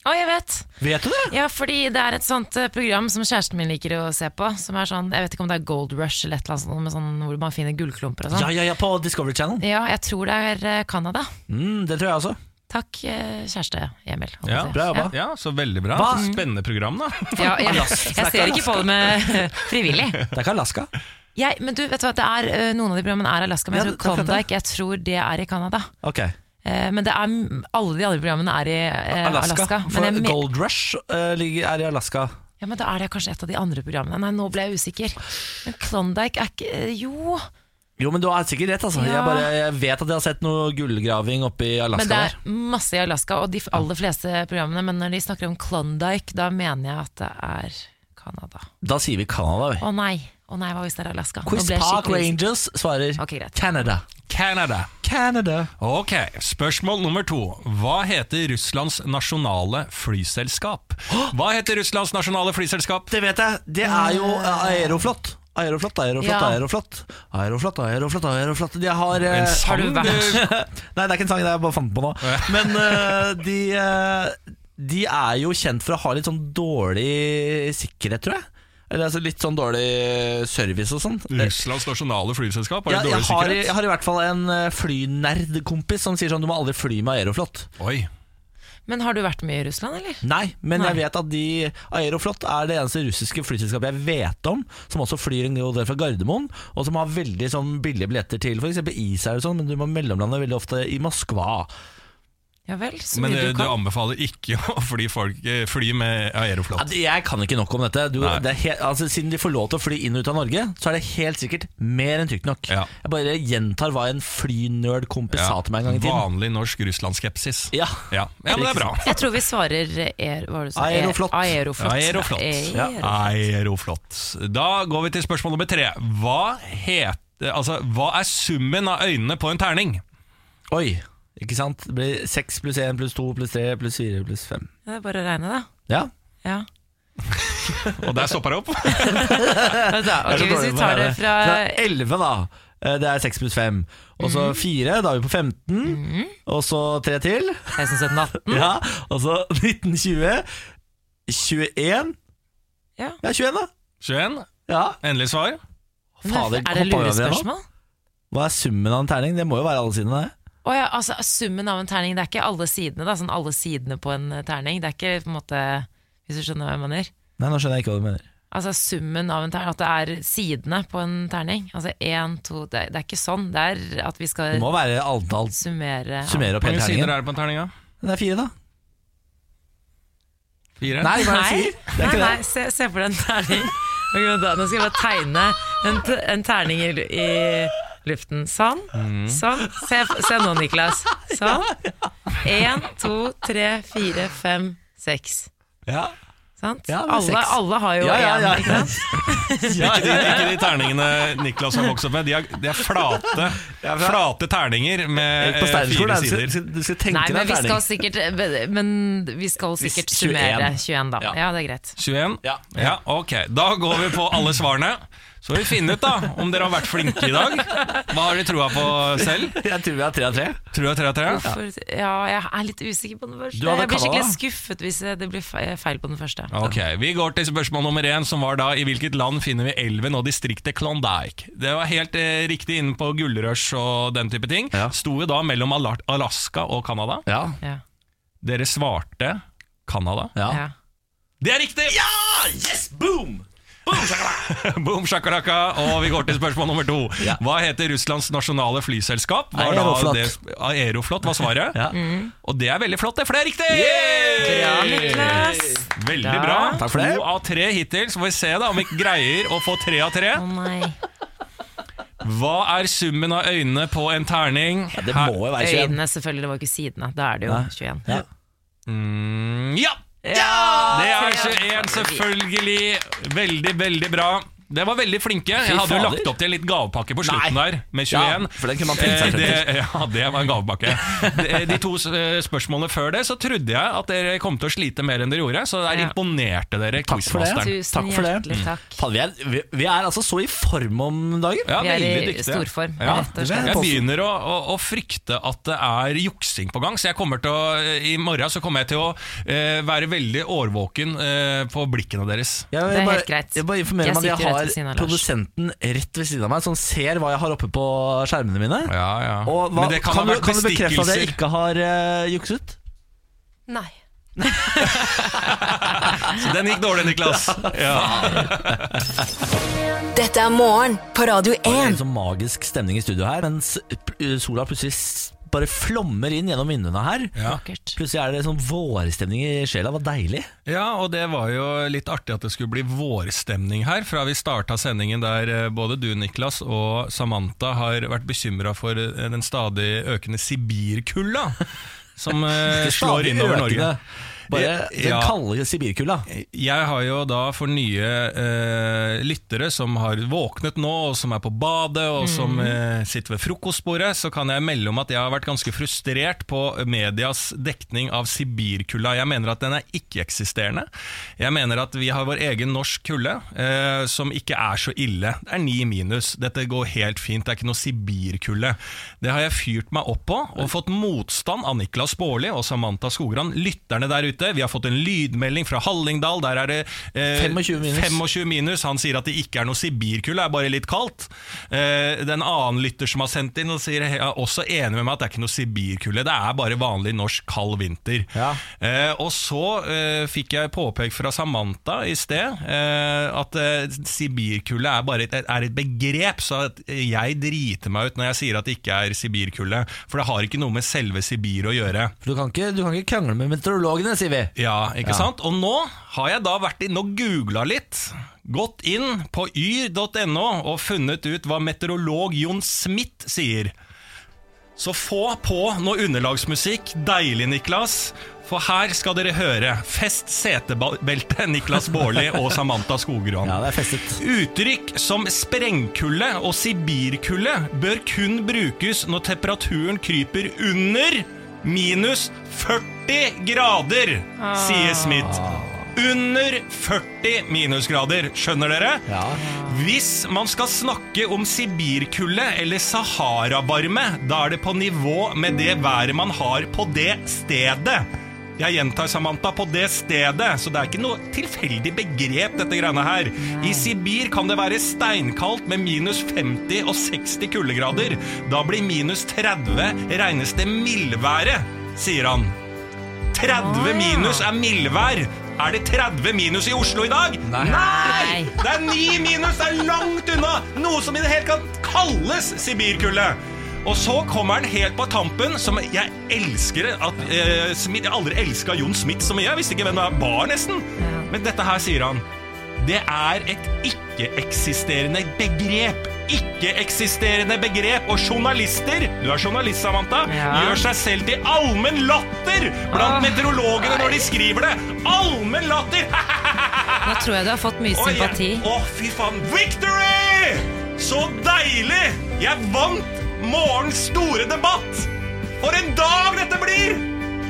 Å, jeg vet! Vet du det? Ja, fordi det er et sånt eh, program som kjæresten min liker å se på. Som er sånn, Jeg vet ikke om det er Gold Rush eller et eller annet sånt, med sånn, hvor man finner gullklumper og Ja, sånn. ja, ja, på Discovery Channel. Ja, jeg tror det er eh, Canada. Mm, det tror jeg også. Takk, eh, kjæreste Emil. Ja, bra jobba. Ja, så veldig bra. Hva? Spennende program, da. Ja, ja, jeg, jeg ser ikke på det med [LAUGHS] frivillig. Det er ikke Alaska. Jeg, men du, vet du hva, det er, eh, Noen av de programmene er Alaska, men jeg tror Klondyke jeg tror det er i Canada. Ok, Eh, Men det er, alle de andre programmene er i eh, Alaska. Alaska. For men, jeg, Gold Rush er i Alaska. ja, men da er det kanskje et av de andre programmene. Nei, nå ble jeg usikker. Men Klondyke er ikke Jo, Jo, men du har sikkert rett. Altså. Ja. Jeg, bare, jeg vet at jeg har sett noe gullgraving oppe i Alaska. men det er masse i Alaska, og de aller fleste programmene. Men når de snakker om Klondyke, da mener jeg at det er Canada. Da sier vi Canada. vi. Å nei, å nei, hva hvis det er Alaska? Quiz Park. Rangers svarer okay, greit. Canada. Canada. Canada. Ok, Spørsmål nummer to. Hva heter Russlands nasjonale flyselskap? Hva heter Russlands nasjonale flyselskap? Det vet jeg. Det er jo eh, Aeroflot. Aeroflot, Aeroflot, Ja. Aeroflot. Aeroflot, Aeroflot, Aeroflot. De har eh, En sang? har du [LAUGHS] Nei, det er ikke en sang, det er jeg bare fant på nå. Men uh, de, uh, de er jo kjent for å ha litt sånn dårlig sikkerhet, tror jeg. Eller altså litt sånn dårlig service og sånn. Russlands nasjonale flyselskap? Har Ja, dårlig jeg, har, sikkerhet? jeg har i hvert fall en eh, flynerdkompis som sier sånn du må aldri fly med Aeroflot. Oi. Men har du vært mye i Russland, eller? Nei, men Nei. jeg vet at de Aeroflot er det eneste russiske flyselskapet jeg vet om som også flyr en god del fra Gardermoen, og som har veldig sånn billige billetter til f.eks. Israel og sånn, men du må mellomlande veldig ofte i Moskva. Ja vel, så Men mye eh, du du anbefaler ikke å fly, folk, eh, fly med Aeroflot? Ja, jeg kan ikke nok om dette. Du, det er he altså, siden de får lov til å fly inn og ut av Norge, så er det helt sikkert mer enn trygt nok. Ja. Jeg bare gjentar hva en flynerdkompis sa til meg en gang i tiden. Vanlig norsk Russland-skepsis. Ja. Ja. ja, men det er bra. Jeg tror vi svarer er, hva det? Aeroflot. Aeroflot. Aeroflot. Ja. Aeroflot. Aeroflot. Da går vi til spørsmål nummer tre. Hva, heter, altså, hva er summen av øynene på en terning? Oi, ikke sant? Det blir 6 pluss 1 pluss 2 pluss 3 pluss 4 pluss 5. Det er bare å regne, da. Ja. Ja. [LAUGHS] Og der stopper det opp. [LAUGHS] Da, [LAUGHS] ok, er Hvis vi tar det her. fra 11, da. Eh, Det er 6 pluss 5. Og så 4, da er vi på 15. Og så 3 til. 16, 17, 18 Ja, Og så 19, 20. 21. Ja. Ja, 21, da. 21. Ja. Endelig svar. Fader, Er det hoppa vi over det nå? lurespørsmål? Hva er summen av en terning? Det må jo være alle sidene. det. Å ja, altså Summen av en terning, det er ikke alle sidene da Sånn alle sidene på en eh, terning Det er ikke på en måte Hvis du skjønner hva jeg mener Nei, nå skjønner jeg ikke hva du mener. Altså summen av en terning At det er sidene på en terning Altså 1, 2, det, det er ikke sånn Det er at vi skal Det må være antall summere Summere opp Hvor hele mange sider er det på en terning? da? Det er fire, da. Fire? Nei, bare Nei, fire. Det er nei, nei se, se for deg en terning [LAUGHS] Nå skal jeg bare tegne en, en terning i, i luften Sånn, Mm. sånn se, se nå Niklas [LAUGHS] Sånn 1, 2, 3, 4, 5, 6 Ja. Sant? Ja, det er alle, seks. alle har jo Ja, ja, ja. ikke sant? [LAUGHS] Ja, de, ikke de terningene Niklas har vokst opp med. De er, de er flate, flate terninger med På eh, fire er sider. du skal tenke Nei, men en vi terning. skal sikkert Men vi skal sikkert 21. summere 21 da Ja. Ja, det er greit 21? Ja. ja. Ok, da går vi på alle svarene. Så får vi finne ut da om dere har vært flinke i dag. Hva har dere troa på selv? Jeg tror vi har tre av tre. Tror jeg, det er tre av tre? ja. ja, jeg er litt usikker på den første Jeg blir skikkelig da. skuffet hvis det blir feil på den første Ok, Vi går til spørsmål nummer én, som var da i hvilket land finner vi elven og distriktet Klondike? Det var helt eh, riktig inne på gullrush og den type ting. Ja. Sto jo da mellom Alaska og Canada. Ja. Ja, Dere svarte Canada. ja. ja. Det er riktig! Ja! Yes! Boom! Boom shakaraka! [LAUGHS] og vi går til spørsmål nummer to. Ja. Hva heter Russlands nasjonale flyselskap? Var Aeroflot. det- Aeroflot var svaret. Ja. Og det er veldig flott, det, for det er riktig! Bra, Niklas Veldig bra. Takk for det. To av tre hittil, så får vi se da om vi greier å få tre av tre. Oh, nei Hva er summen av øynene på en terning? Ja, det må jo være 21. Øynene selvfølgelig, det var ikke sidene Da er det jo Nei. 21 Ja. Mm, ja! Ja, Det er 21, selvfølgelig. Veldig, veldig bra. Det var veldig flinke. Jeg hadde jo lagt opp til en litt gavepakke på slutten Nei. der, med 21 Ja, for den kunne man tenkt seg Eh, det, ja, det var en gavepakke. [LAUGHS] De, de to eh, spørsmålene før det, så trodde jeg at dere kom til å slite mer enn dere gjorde, så der Ja. imponerte dere Takk for det. Tusen Takk for det. takk Mm. vi, er, vi, vi er altså så i form om dagen. Ja, Vi er veldig i dyktige. storform, Ja. Jeg begynner å, å, å frykte at det er juksing på gang, så jeg kommer til å, i morgen så kommer jeg til å uh, være veldig årvåken uh, på blikkene deres. Jeg, Det er bare, helt greit. Jeg bare informerer om at jeg rett har siden av produsenten rett ved siden av meg, som ser hva jeg har oppe på skjermene mine. Ja, ja. Og hva, Men det kan, kan, du, kan du bekrefte at jeg ikke har uh, jukset? Nei. [LAUGHS] Så den gikk dårlig, Niklas. [LAUGHS] Ja. Dette er morgen på Radio 1. Det er en sånn magisk stemning i studio her, mens sola plutselig bare flommer inn gjennom vinduene her. Ja. Plutselig er det sånn vårstemning i sjela. Var deilig. ja, og det var jo litt artig at det skulle bli vårstemning her, fra vi starta sendingen der eh, både du, Niklas, og Samantha har vært bekymra for eh, den stadig økende Sibirkulda. Som eh, slår innover Norge. Bare den Ja. kalde sibirkulda. Jeg har jo da for nye eh, lyttere som har våknet nå, og som er på badet, og som eh, sitter ved frokostbordet, så kan jeg melde om at jeg har vært ganske frustrert på medias dekning av Sibirkulda. Jeg mener at den er ikke-eksisterende. Jeg mener at vi har vår egen norsk kulde, eh, som ikke er så ille. Det er ni minus. Dette går helt fint. Det er ikke noe Sibirkulde. Det har jeg fyrt meg opp på, og fått motstand av Niklas Baarli og Samantha Skogran, lytterne der ute. Vi har fått en lydmelding fra Hallingdal. Der er det eh, 25 minus. 25 minus. Han sier at det ikke er noe Sibirkulde, det er bare litt kaldt. Eh, den annen lytter som har sendt inn, og sier jeg er også enig med meg at det er ikke noe Sibirkulde, det er bare vanlig norsk kald vinter. Ja. Eh, og så eh, fikk jeg påpekt fra Samantha i sted eh, at eh, Sibirkulde er bare et, er et begrep, så at jeg driter meg ut når jeg sier at det ikke er Sibirkulde. For det har ikke noe med selve Sibir å gjøre. For du kan, ikke, du kan ikke krangle med meteorologene, sier vi. Ja, ikke sant? Og nå har jeg da vært inn og googla litt. Gått inn på yr.no og funnet ut hva meteorolog Jon Smith sier. Så få på noe underlagsmusikk. Deilig, Niklas. For her skal dere høre Fest setebeltet, Niklas Baarli og Samantha Skogran. Ja, det er festet. Uttrykk som sprengkulde og sibirkulde bør kun brukes når temperaturen kryper under minus 40 grader, sier Smith. under 40 minusgrader. Skjønner dere? Ja. Hvis man skal snakke om Sibirkulde eller Sahara-varme, da er det på nivå med det været man har på det stedet. Jeg gjentar, Samantha, på det stedet, så det er ikke noe tilfeldig begrep, dette greiene her. I Sibir kan det være steinkaldt med minus 50 og 60 kuldegrader. Da blir minus 30 regnes det mildværet, sier han. 30 minus er mildvær. Er det 30 minus i Oslo i dag? Nei! Det er 9 minus! Det er langt unna! Noe som i det hele tatt kalles sibirkulde. Og så kommer han helt på tampen, som jeg elsker at eh, Smith, Jeg har aldri elska Jon Smith så mye. Jeg visste ikke hvem det var, nesten. Men dette her sier han. Det er et ikke-eksisterende begrep. Ikke-eksisterende begrep. Og journalister, du er journalist, Samantha, Ja. gjør seg selv til allmenn latter blant Åh, meteorologene når de skriver det. Allmenn latter! [LAUGHS] Nå tror jeg du har fått mye sympati. Å, fy faen. Victory! Så deilig! Jeg vant morgens store debatt. For en dag dette blir!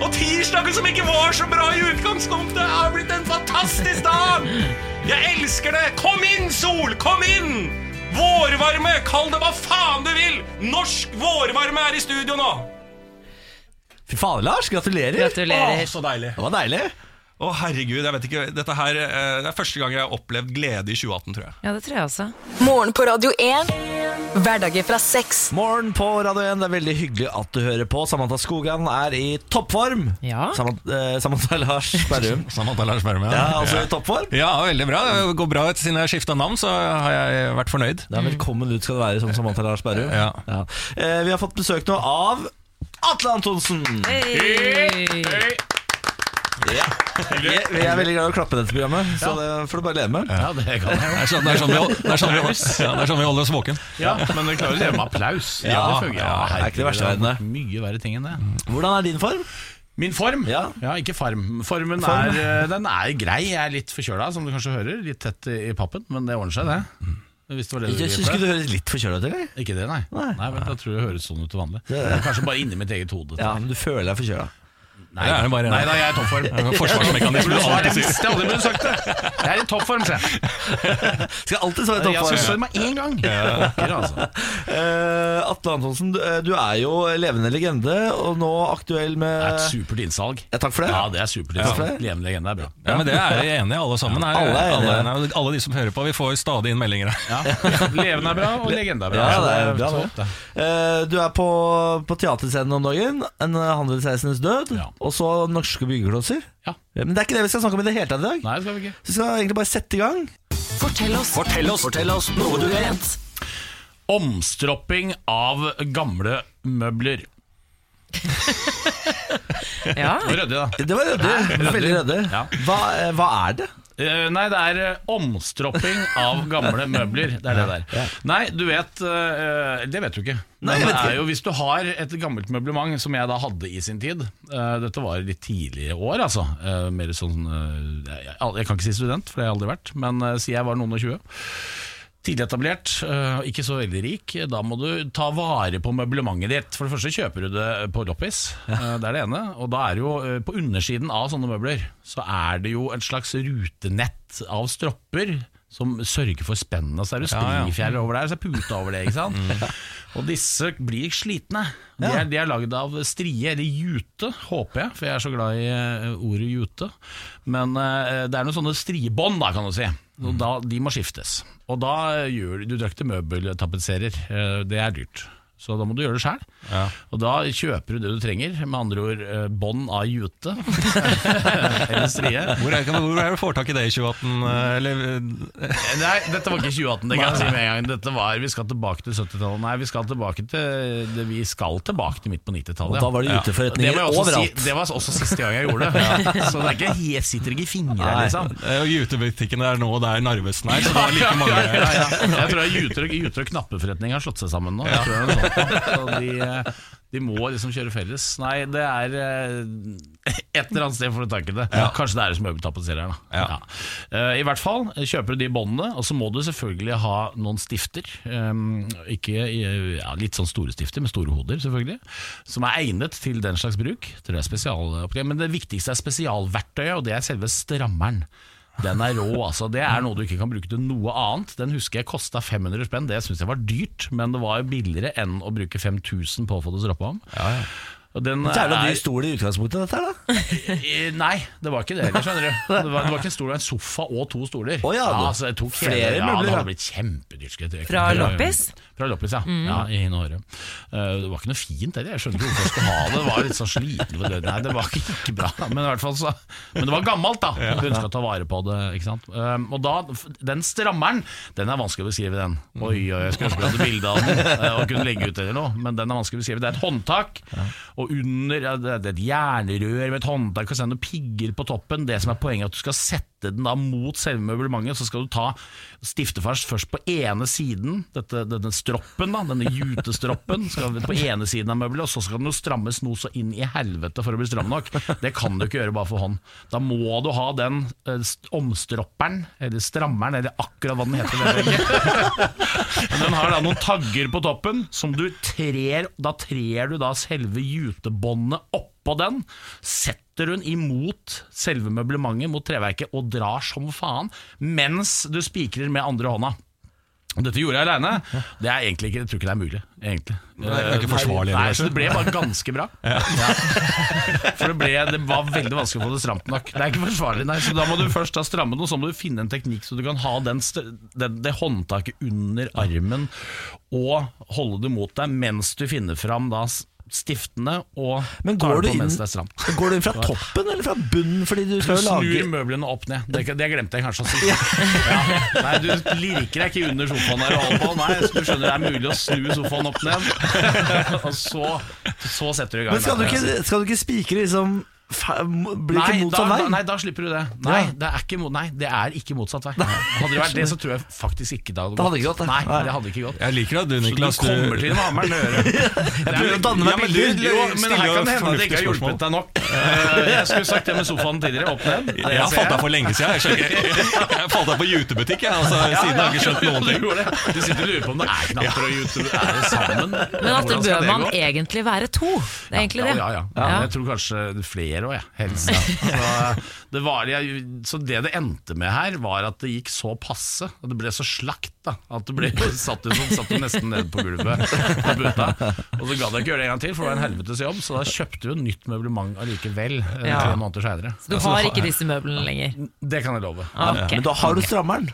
Og tirsdagen som ikke var så bra i utgangspunktet, er blitt en fantastisk dag! Jeg elsker det! Kom inn, sol! Kom inn! Vårvarme! Kall det hva faen du vil! Norsk vårvarme er i studio nå! Fy faen, Lars. Gratulerer. Gratulerer. Å, så deilig. Det var deilig. Å, herregud, jeg vet ikke Dette her eh, Det er første gang jeg har opplevd glede i 2018, tror jeg. Ja, det tror jeg også. Morgen på Radio 1. Hverdager fra seks. Morgen på Radio 1. Det er veldig hyggelig at du hører på. Samantha Skogan er i toppform. Ja. Samantha, eh, Samantha Lars Berrum. [LAUGHS] Samantha Lars Berrum, Ja, Ja, altså i toppform. Ja, veldig bra. Det går bra siden jeg skifta navn, så har jeg vært fornøyd. Ja, velkommen ut skal du være som Samantha Lars Berrum. Ja. Eh, vi har fått besøk nå av Atle Antonsen. Hey. Ja. Vi, vi er veldig glad i å klappe i dette programmet, så det får du bare leve med. Ja, det kan jeg. Det er sånn, det er sånn, vi, det er sånn, vi, hold- ja, det er sånn vi holder oss våken. Ja, men du klarer å leve med applaus. Ja, det ja, det er ikke det verste i verden, Mye verre ting enn det. Hvordan er din form? Min form? Ja. ikke farm. Formen Form. Er, eh, den er grei. Jeg er litt forkjøla, som du kanskje hører. Litt tett i pappen, men det ordner seg, det. Hvis det var det du Jeg syns ikke du høres litt forkjøla ut, eller? Ikke det, nei. Nei. nei. vel, da tror jeg det høres sånn ut til vanlig. Det det. kanskje bare inni mitt eget hode. Ja, men du føler deg forkjøla. Nei, Det er det bare- nei da, jeg er i toppform. [LAUGHS] Det forsvarsmekanisme. Burde svart, jeg visste aldri burde sagt det. Jeg er i toppform, se. [LAUGHS] Skal alltid svare Jeg skal svare meg én gang. Pokker, altså. [LAUGHS] Eh, Atle Antonsen, du, eh, er jo levende legende, og nå aktuell med Det er et supert innsalg. ja, Takk for det. Ja, det er supert Ja. innsalg. Levende legende er bra. Ja, men Det er jeg enig i, alle sammen. Her. Alle er enige. alle, alle de som hører på. Vi får stadig inn meldinger. Ja. Levende er bra, og legende er bra. Ja, det er bra, det. Eh, du er på, på teaterscenen om dagen. En handelsreisendes død. Ja. Og så norske byggeklosser. Ja. Men det er ikke det vi skal snakke om i det hele tatt i dag. Nei, det skal vi ikke. Så vi skal egentlig bare sette i gang. Fortell oss. Fortell oss, fortell oss noe du vet. Omstropping av gamle møbler. [LAUGHS] Ja. Det var ryddig, da. Det var ryddig. Veldig ryddig. Ja. Hva, eh, hva er det? Eh, nei, det er eh, omstropping av gamle møbler. Det er det der. Nei, du vet uh, Det vet du ikke. Nei, Men det er jo Hvis du har et gammelt møblement, som jeg da hadde i sin tid uh, Dette var litt tidlige år, altså. Mer sånn jeg, jeg kan ikke si student, for det har jeg aldri vært. Men uh, si jeg var noen og tjue. Tidlig etablert, øh, ikke så veldig rik. Da må du ta vare på møblementet ditt. For det første kjøper du det på loppis, øh, det er det ene. Og da er det jo øh, på undersiden av sånne møbler, så er det jo et slags rutenett av stropper som sørger for spennene. Så er det springfjær over der, så er pute over det. ikke sant? Og disse blir slitne. De er, de er lagd av strie, eller jute, håper jeg, for jeg er så glad i eh, ordet jute. Men eh, det er noen sånne striebånd, da, kan du si. Da, de må skiftes. Og da gjør du Du drar ikke til møbeltapetserer, eh, det er dyrt. Så da må du gjøre det sjøl. Ja. Og da kjøper du det du trenger, med andre ord eh, bånd av jute. [LAUGHS] eller strie. Hvor er, hvor er det du får tak i det i 2018? eh, Eller, eh, Nei, dette var ikke 2018, det kan jeg si med en gang. Dette var, Vi skal tilbake til 70-tallet. Nei, vi skal tilbake til det, Vi skal tilbake til midt på 90-tallet. Og da var det juteforretninger også overalt. Si, det var også siste gang jeg gjorde det. [LAUGHS] [LAUGHS] Så det er ikke, jeg sitter ikke i fingrene, liksom. og jutebutikkene er nå der Narvesen er, så det er like mange Ja, ja, ja. Jeg tror juter, juter og knappeforretning har slått seg sammen nå. Jeg tror det er sånn. [LAUGHS] Så de, eh, de må liksom kjøre felles. Nei, det er eh, et eller annet sted for å ta tak i det. Kanskje det er hos møbeltapetsereren. da. Ja. Eh, I hvert fall kjøper du de båndene, og så må du selvfølgelig ha noen stifter. Um, ikke ja, litt sånn store stifter, med store hoder, selvfølgelig. Som er egnet til den slags bruk. Det. Men det viktigste er spesialverktøyet, og det er selve strammeren. Den er rå, altså. Det er noe du ikke kan bruke til noe annet. Den husker jeg kosta 500 spenn. Det syns jeg var dyrt, men det var jo billigere enn å bruke 5000 på å få det stroppa om. Og den det er- dyr stol i utgangspunktet, dette her, da. Eh, Nei, det var ikke det heller, skjønner du. [LAUGHS] Det var, det var ikke en stol, det var en sofa og to stoler. Oh, ja, ja, altså, flere hele, ja, Det ja. hadde blitt kjempedyrt. Fra Loppis? Fra Loppis, ja. ja I Norge. Uh. Det var ikke noe fint heller. Jeg skjønner ikke hvorfor jeg skulle ha det. Det var litt sånn sliten det. Nei, det var ikke, ikke bra. Men, i hvert fall så, men det var gammelt, da. Du ønska å ta vare på det. Um, og da, Den strammeren, den er vanskelig å beskrive, den. Oi, oi, jeg skulle ønske vi hadde bilde av den eh, og kunne legge ut eller noe, men den er vanskelig å beskrive. Det er et håndtak, og under ja, det er et jernrør med et håndtak og så er det noen pigger på toppen. Det som er poenget er at du skal sette den da mot selve møblementet, så skal du ta stiftefars først på ene siden, dette, denne stroppen, da, denne jutestroppen, skal på ene siden av møbelet, og så skal den jo strammes noe så inn i helvete for å bli stram nok. Det kan du ikke gjøre bare for hånd. Da må du ha den eh, omstropperen, eller strammeren, eller akkurat hva den heter. [LAUGHS] Den har da noen tagger på toppen som du trer Da trer du da selve jutebåndet oppå den. Setter hun imot selve møblementet, mot treverket, og drar som faen, mens du spikrer med andre hånda. Dette gjorde jeg aleine. Det er egentlig ikke, jeg tror ikke det er mulig. Egentlig. det er ikke forsvarlig, Nei, så det ble bare ganske bra. Ja. For det, ble, det var veldig vanskelig å få det stramt nok. Det er ikke forsvarlig, nei, så Da må du først ta stramme Og så må du finne en teknikk så du kan ha den, den, det håndtaket under armen og holde det mot deg mens du finner fram da stiftene og Men går du inn-. [LAUGHS] Går du inn fra toppen eller fra bunnen? Fordi du Du skal jo snur møblene opp ned. Det, det glemte jeg kanskje å si. Ja. Nei, Du lirker deg ikke under sofaen der og holder på. Nei, du skjønner det er mulig å snu sofaen opp ned. [LAUGHS] Og så, så setter du i gang. Men skal du ikke, skal du ikke spikre liksom Blir Nei ikke da, motsatt vei? da, nei, da slipper du det. Nei, Ja. det er ikke, nei, det er ikke motsatt vei. Hadde det vært det, så tror jeg faktisk ikke det hadde Det hadde ikke gått, det. Nei, det hadde ikke gått. Jeg liker at du, Så du Niklas du- kommer til med hammeren i øret. Jeg prøver å danne meg Ja, men bilder. du- Jo, men her kan det hende at det ikke har hjulpet deg nok. Eh, Jeg skulle sagt det med sofaen tidligere. Opp ned. Jeg, Jeg har falt av for lenge siden. Jeg, [LAUGHS] jeg falt av på jutebutikk, jeg. Altså, siden jeg har ikke skjønt noen ting. Du sitter og lurer på om det er knapper og YouTube. Er det sammen? Men at det bør man egentlig være to. Det er egentlig det. Ja, ja, ja. Jeg tror kanskje flere òg, jeg. Helst. Så, det var, jeg, så det det endte med her, var at det gikk så passe. Og det ble så slakt da, at det ble [LAUGHS] satt ut som satt nesten nede på gulvet. På. Og så gadd jeg ikke gjøre det en gang til, for det var en helvetes jobb. Så da kjøpte vi nytt møblement allikevel eh, Ja. tre måneder seinere. Du har ikke disse møblene lenger. Det kan jeg love. Okay. Men da har du strammeren.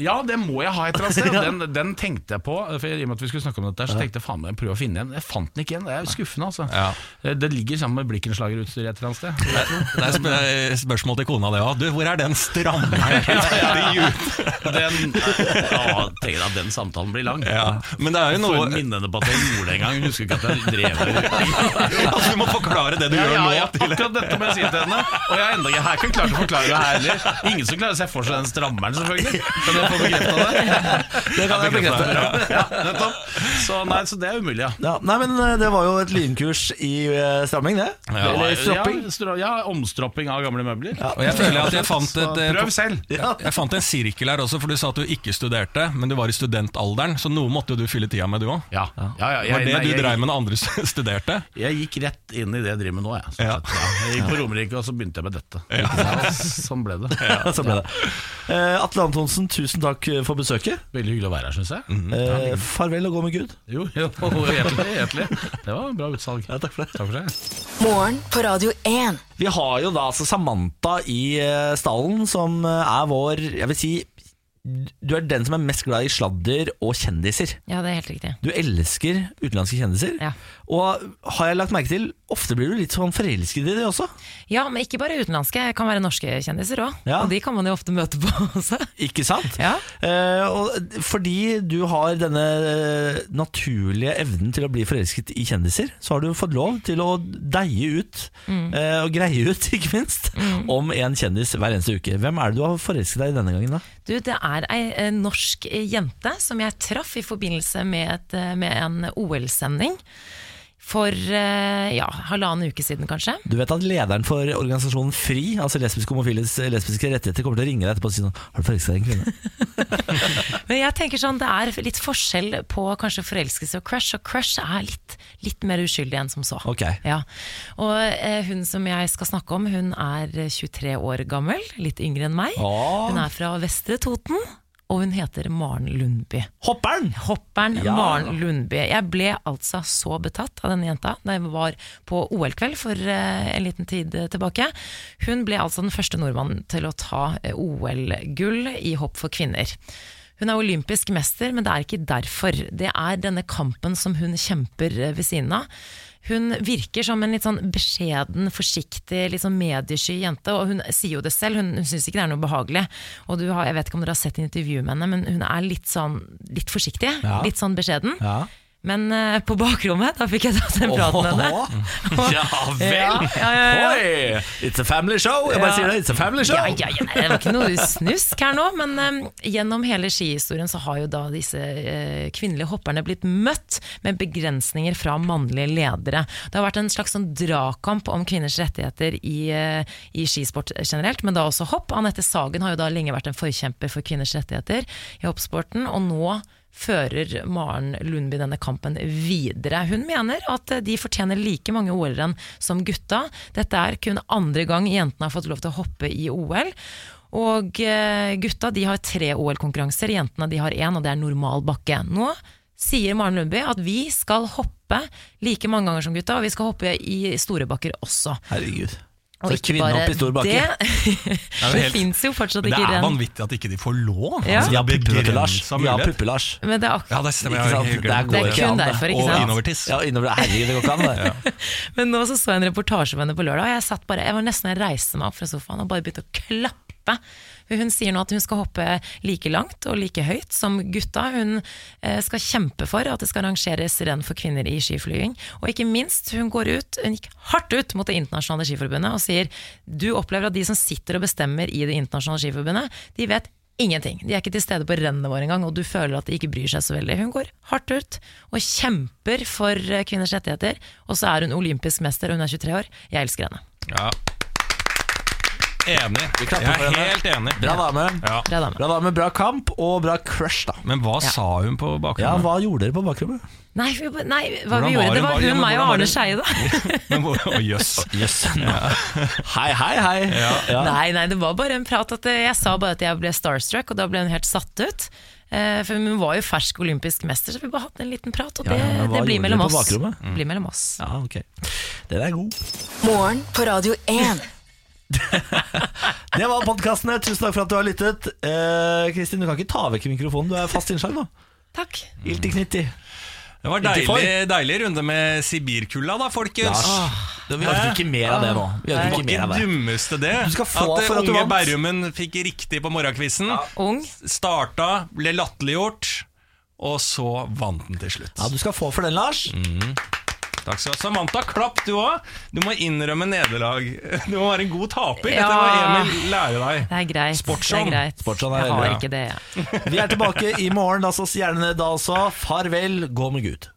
Ja, det må jeg ha et eller annet sted. [LAUGHS] Den, den tenkte jeg på, for i og med at vi skulle snakke om dette, så tenkte jeg faen meg jeg å finne en. Jeg fant den ikke igjen. Det er skuffende, altså. Ja. Det ligger sammen med blikkenslagerutstyr et eller annet sted. Det er sp spørsmål til kona, det òg. Du, hvor er den strammeren? [LAUGHS] ja, ja, Den, ja, tenker at den samtalen blir lang. Ja. Men det er jo noe Får henne på at jeg gjorde det en gang. Hun husker ikke at jeg drev det. [LAUGHS] altså, Du må forklare det du gjør nå. ja, akkurat dette må jeg si til henne. Og jeg har her ikke klart å forklare det her heller. Ingen som klarer å se for seg den strammeren, selvfølgelig. Kan jeg få bekrefta det? [LAUGHS] Det kan jeg bekrefte. Ja. Så, nei, så det er umulig, ja. Ja, nei, men eh, Det var jo et lynkurs i eh, stramming, det. Eller stropping. Ja, ja, omstropping av gamle møbler. Og jeg føler at jeg fant et eh, Prøv selv. Jeg fant en sirkel her også, for du sa at du ikke studerte, men du var i studentalderen, så noe måtte jo du fylle tida med, du òg. Ja, ja, ja, Var det nei, du dreiv med når andre [LAUGHS] studerte? Jeg gikk rett inn i det jeg driver med nå. Jeg, Ja. sett, jeg gikk på Romerike, og så begynte jeg med dette. Ja, sånn ble det. [LAUGHS] Så ble det. Eh, Atle Antonsen, tusen takk for besøket. Veldig hyggelig å være her, syns jeg. Eh, farvel og gå med Gud. Jo, jo, [LAUGHS] hjertelig, hjertelig. Det var en bra utsalg. Ja, takk for det. Takk for det. Morgen på Radio 1. Vi har jo da altså Samantha i eh, stallen, som eh, er vår Jeg vil si du er den som er mest glad i sladder og kjendiser. Ja, det er helt riktig. Du elsker utenlandske kjendiser. Ja. Og har jeg lagt merke til, ofte blir du litt sånn forelsket i det også. Ja, men ikke bare utenlandske. Det kan være norske kjendiser òg. Ja. Og de kan man jo ofte møte på [LAUGHS] også. Ikke sant? Ja. Eh, fordi du har denne eh, naturlige evnen til å bli forelsket i kjendiser, så har du fått lov til å deie ut, eh, og greie ut, [LAUGHS] ikke minst, om en kjendis hver eneste uke. Hvem er det du har forelsket deg i denne gangen, da? Du, det er er ei eh, norsk jente som jeg traff i forbindelse med, et, eh, med en OL-sending. For eh, ja, halvannen uke siden, kanskje. Du vet at lederen for organisasjonen FRI, altså lesbiske homofiles lesbiske rettigheter, kommer til å ringe deg etterpå og si sånn Har du forelsket deg i en kvinne? [LAUGHS] Men jeg tenker sånn, det er litt forskjell på kanskje forelskelse og crush, og crush er litt, litt mer uskyldig enn som så. Ok. Ja. Og eh, hun som jeg skal snakke om, hun er 23 år gammel, litt yngre enn meg. Åh. Hun er fra Vestre Toten, og hun heter Maren Lundby. Hopperen! Hopperen Ja. Maren Lundby. Jeg ble altså så betatt av denne jenta da jeg var på OL-kveld for eh, en liten tid tilbake. Hun ble altså den første nordmannen til å ta eh, OL-gull i hopp for kvinner. Hun er olympisk mester, men det er ikke derfor. Det er denne kampen som hun kjemper eh, ved siden av. Hun virker som en litt sånn beskjeden, forsiktig, litt sånn mediesky jente. Og hun sier jo det selv, hun, hun syns ikke det er noe behagelig. Og du har, jeg vet ikke om dere har sett intervju med henne, men hun er litt sånn litt forsiktig. Ja. Litt sånn beskjeden. Ja. Men uh, på bakrommet, da fikk jeg tatt en prat med henne. [LAUGHS] Ja vel! Ja, ja, ja. Oi! It's a family show! Jeg bare sier det, it's a family show! Ja, ja, ja, det var ikke noe snusk her nå, men eh, gjennom hele skihistorien så har jo da disse uh, kvinnelige hopperne blitt møtt med begrensninger fra mannlige ledere. Det har vært en slags sånn dragkamp om kvinners rettigheter i, uh, i skisport generelt, men da også hopp. Anette Sagen har jo da lenge vært en forkjemper for kvinners rettigheter i hoppsporten, og nå fører Maren Lundby denne kampen videre. Hun mener at de fortjener like mange OL-renn som gutta. Dette er kun andre gang jentene har fått lov til å hoppe i OL. Og eh, gutta de har tre OL-konkurranser, jentene de har én, og det er normal bakke. Nå sier Maren Lundby at vi skal hoppe like mange ganger som gutta, og vi skal hoppe i store bakker også. Herregud. Og Så bare [LAUGHS] det. det helt- fins jo fortsatt ikke Men det er vanvittig at ikke de får lov. Ja. Altså, Ja, det puppe, Lars. begrenset Ja, mulighet. Men det er Ja, det stemmer. Ikke sant? går Det er kun derfor, ikke Og innovertiss. Ja, innover, herregud, det går ikke an, det. [LAUGHS] Men nå så, så jeg en reportasje om henne på lørdag, og jeg, satt bare, jeg var nesten jeg reiste meg opp fra sofaen og bare begynte å klappe. Hun sier nå at hun skal hoppe like langt og like høyt som gutta. Hun eh, skal kjempe for at det skal arrangeres renn for kvinner i skiflyging. Og ikke minst, hun går ut, hun gikk hardt ut mot Det internasjonale skiforbundet og sier du opplever at de som sitter og bestemmer i Det internasjonale skiforbundet, de vet Ingenting. De er ikke til stede på rennene våre engang, og du føler at de ikke bryr seg så veldig. Hun går hardt ut og kjemper for eh, kvinners rettigheter, og så er hun olympisk mester, og hun er 23 år. Jeg elsker henne. Ja. Enig. Vi Jeg klapper for er henne. helt enig. Bra dame. Ja. Bra dame. Bra dame, bra kamp og bra crush, da. Men hva sa hun på Ja. Hva gjorde dere på bakrommet? Nei, vi, nei hva Hvordan vi gjorde, det var hun, meg og Arne? Skeie, da. [LAUGHS] [LAUGHS] Å, jøss. Jøss. Hei, hei, hei. Ja. Nei, nei, det var bare en prat at eh, jeg sa bare at jeg ble starstruck, og da ble hun helt satt ut. Eh, For hun var jo fersk olympisk mester, så vi bare hatt en liten prat, og det, ja, det blir mellom mm. blir mellom oss. Ja, ok. Den er god. Morgen på Radio 1. Det var podkastene. Tusen takk for at du har lyttet. Eh, Kristin, du kan ikke ta vekk mikrofonen. Du er fast innslag nå. Takk. Ilti knitti. Det var deilig, deilig runde med Sibirkulda, da, folkens. Ja, det- vi orker ikke mer av det nå. Vi hadde ikke mer av det. dummeste det. Du skal få at eh, for at unge. Berrumen fikk riktig på morgenkvissen. Ung. Starta, ble latterliggjort, og så vant den til slutt. Ja, Du skal få for den, Lars. Takk skal du ha. Samantha, klapp du òg. Du må innrømme nederlag. [LAUGHS] Du må være en god taper. Dette Ja. må Emil lære deg. Det er greit. Sportsson. Det er greit. Sportsson er jeg har bra. ikke det. jeg. [LAUGHS] Vi er tilbake i morgen. Da så gjerne da også. Farvel, gå med Gud.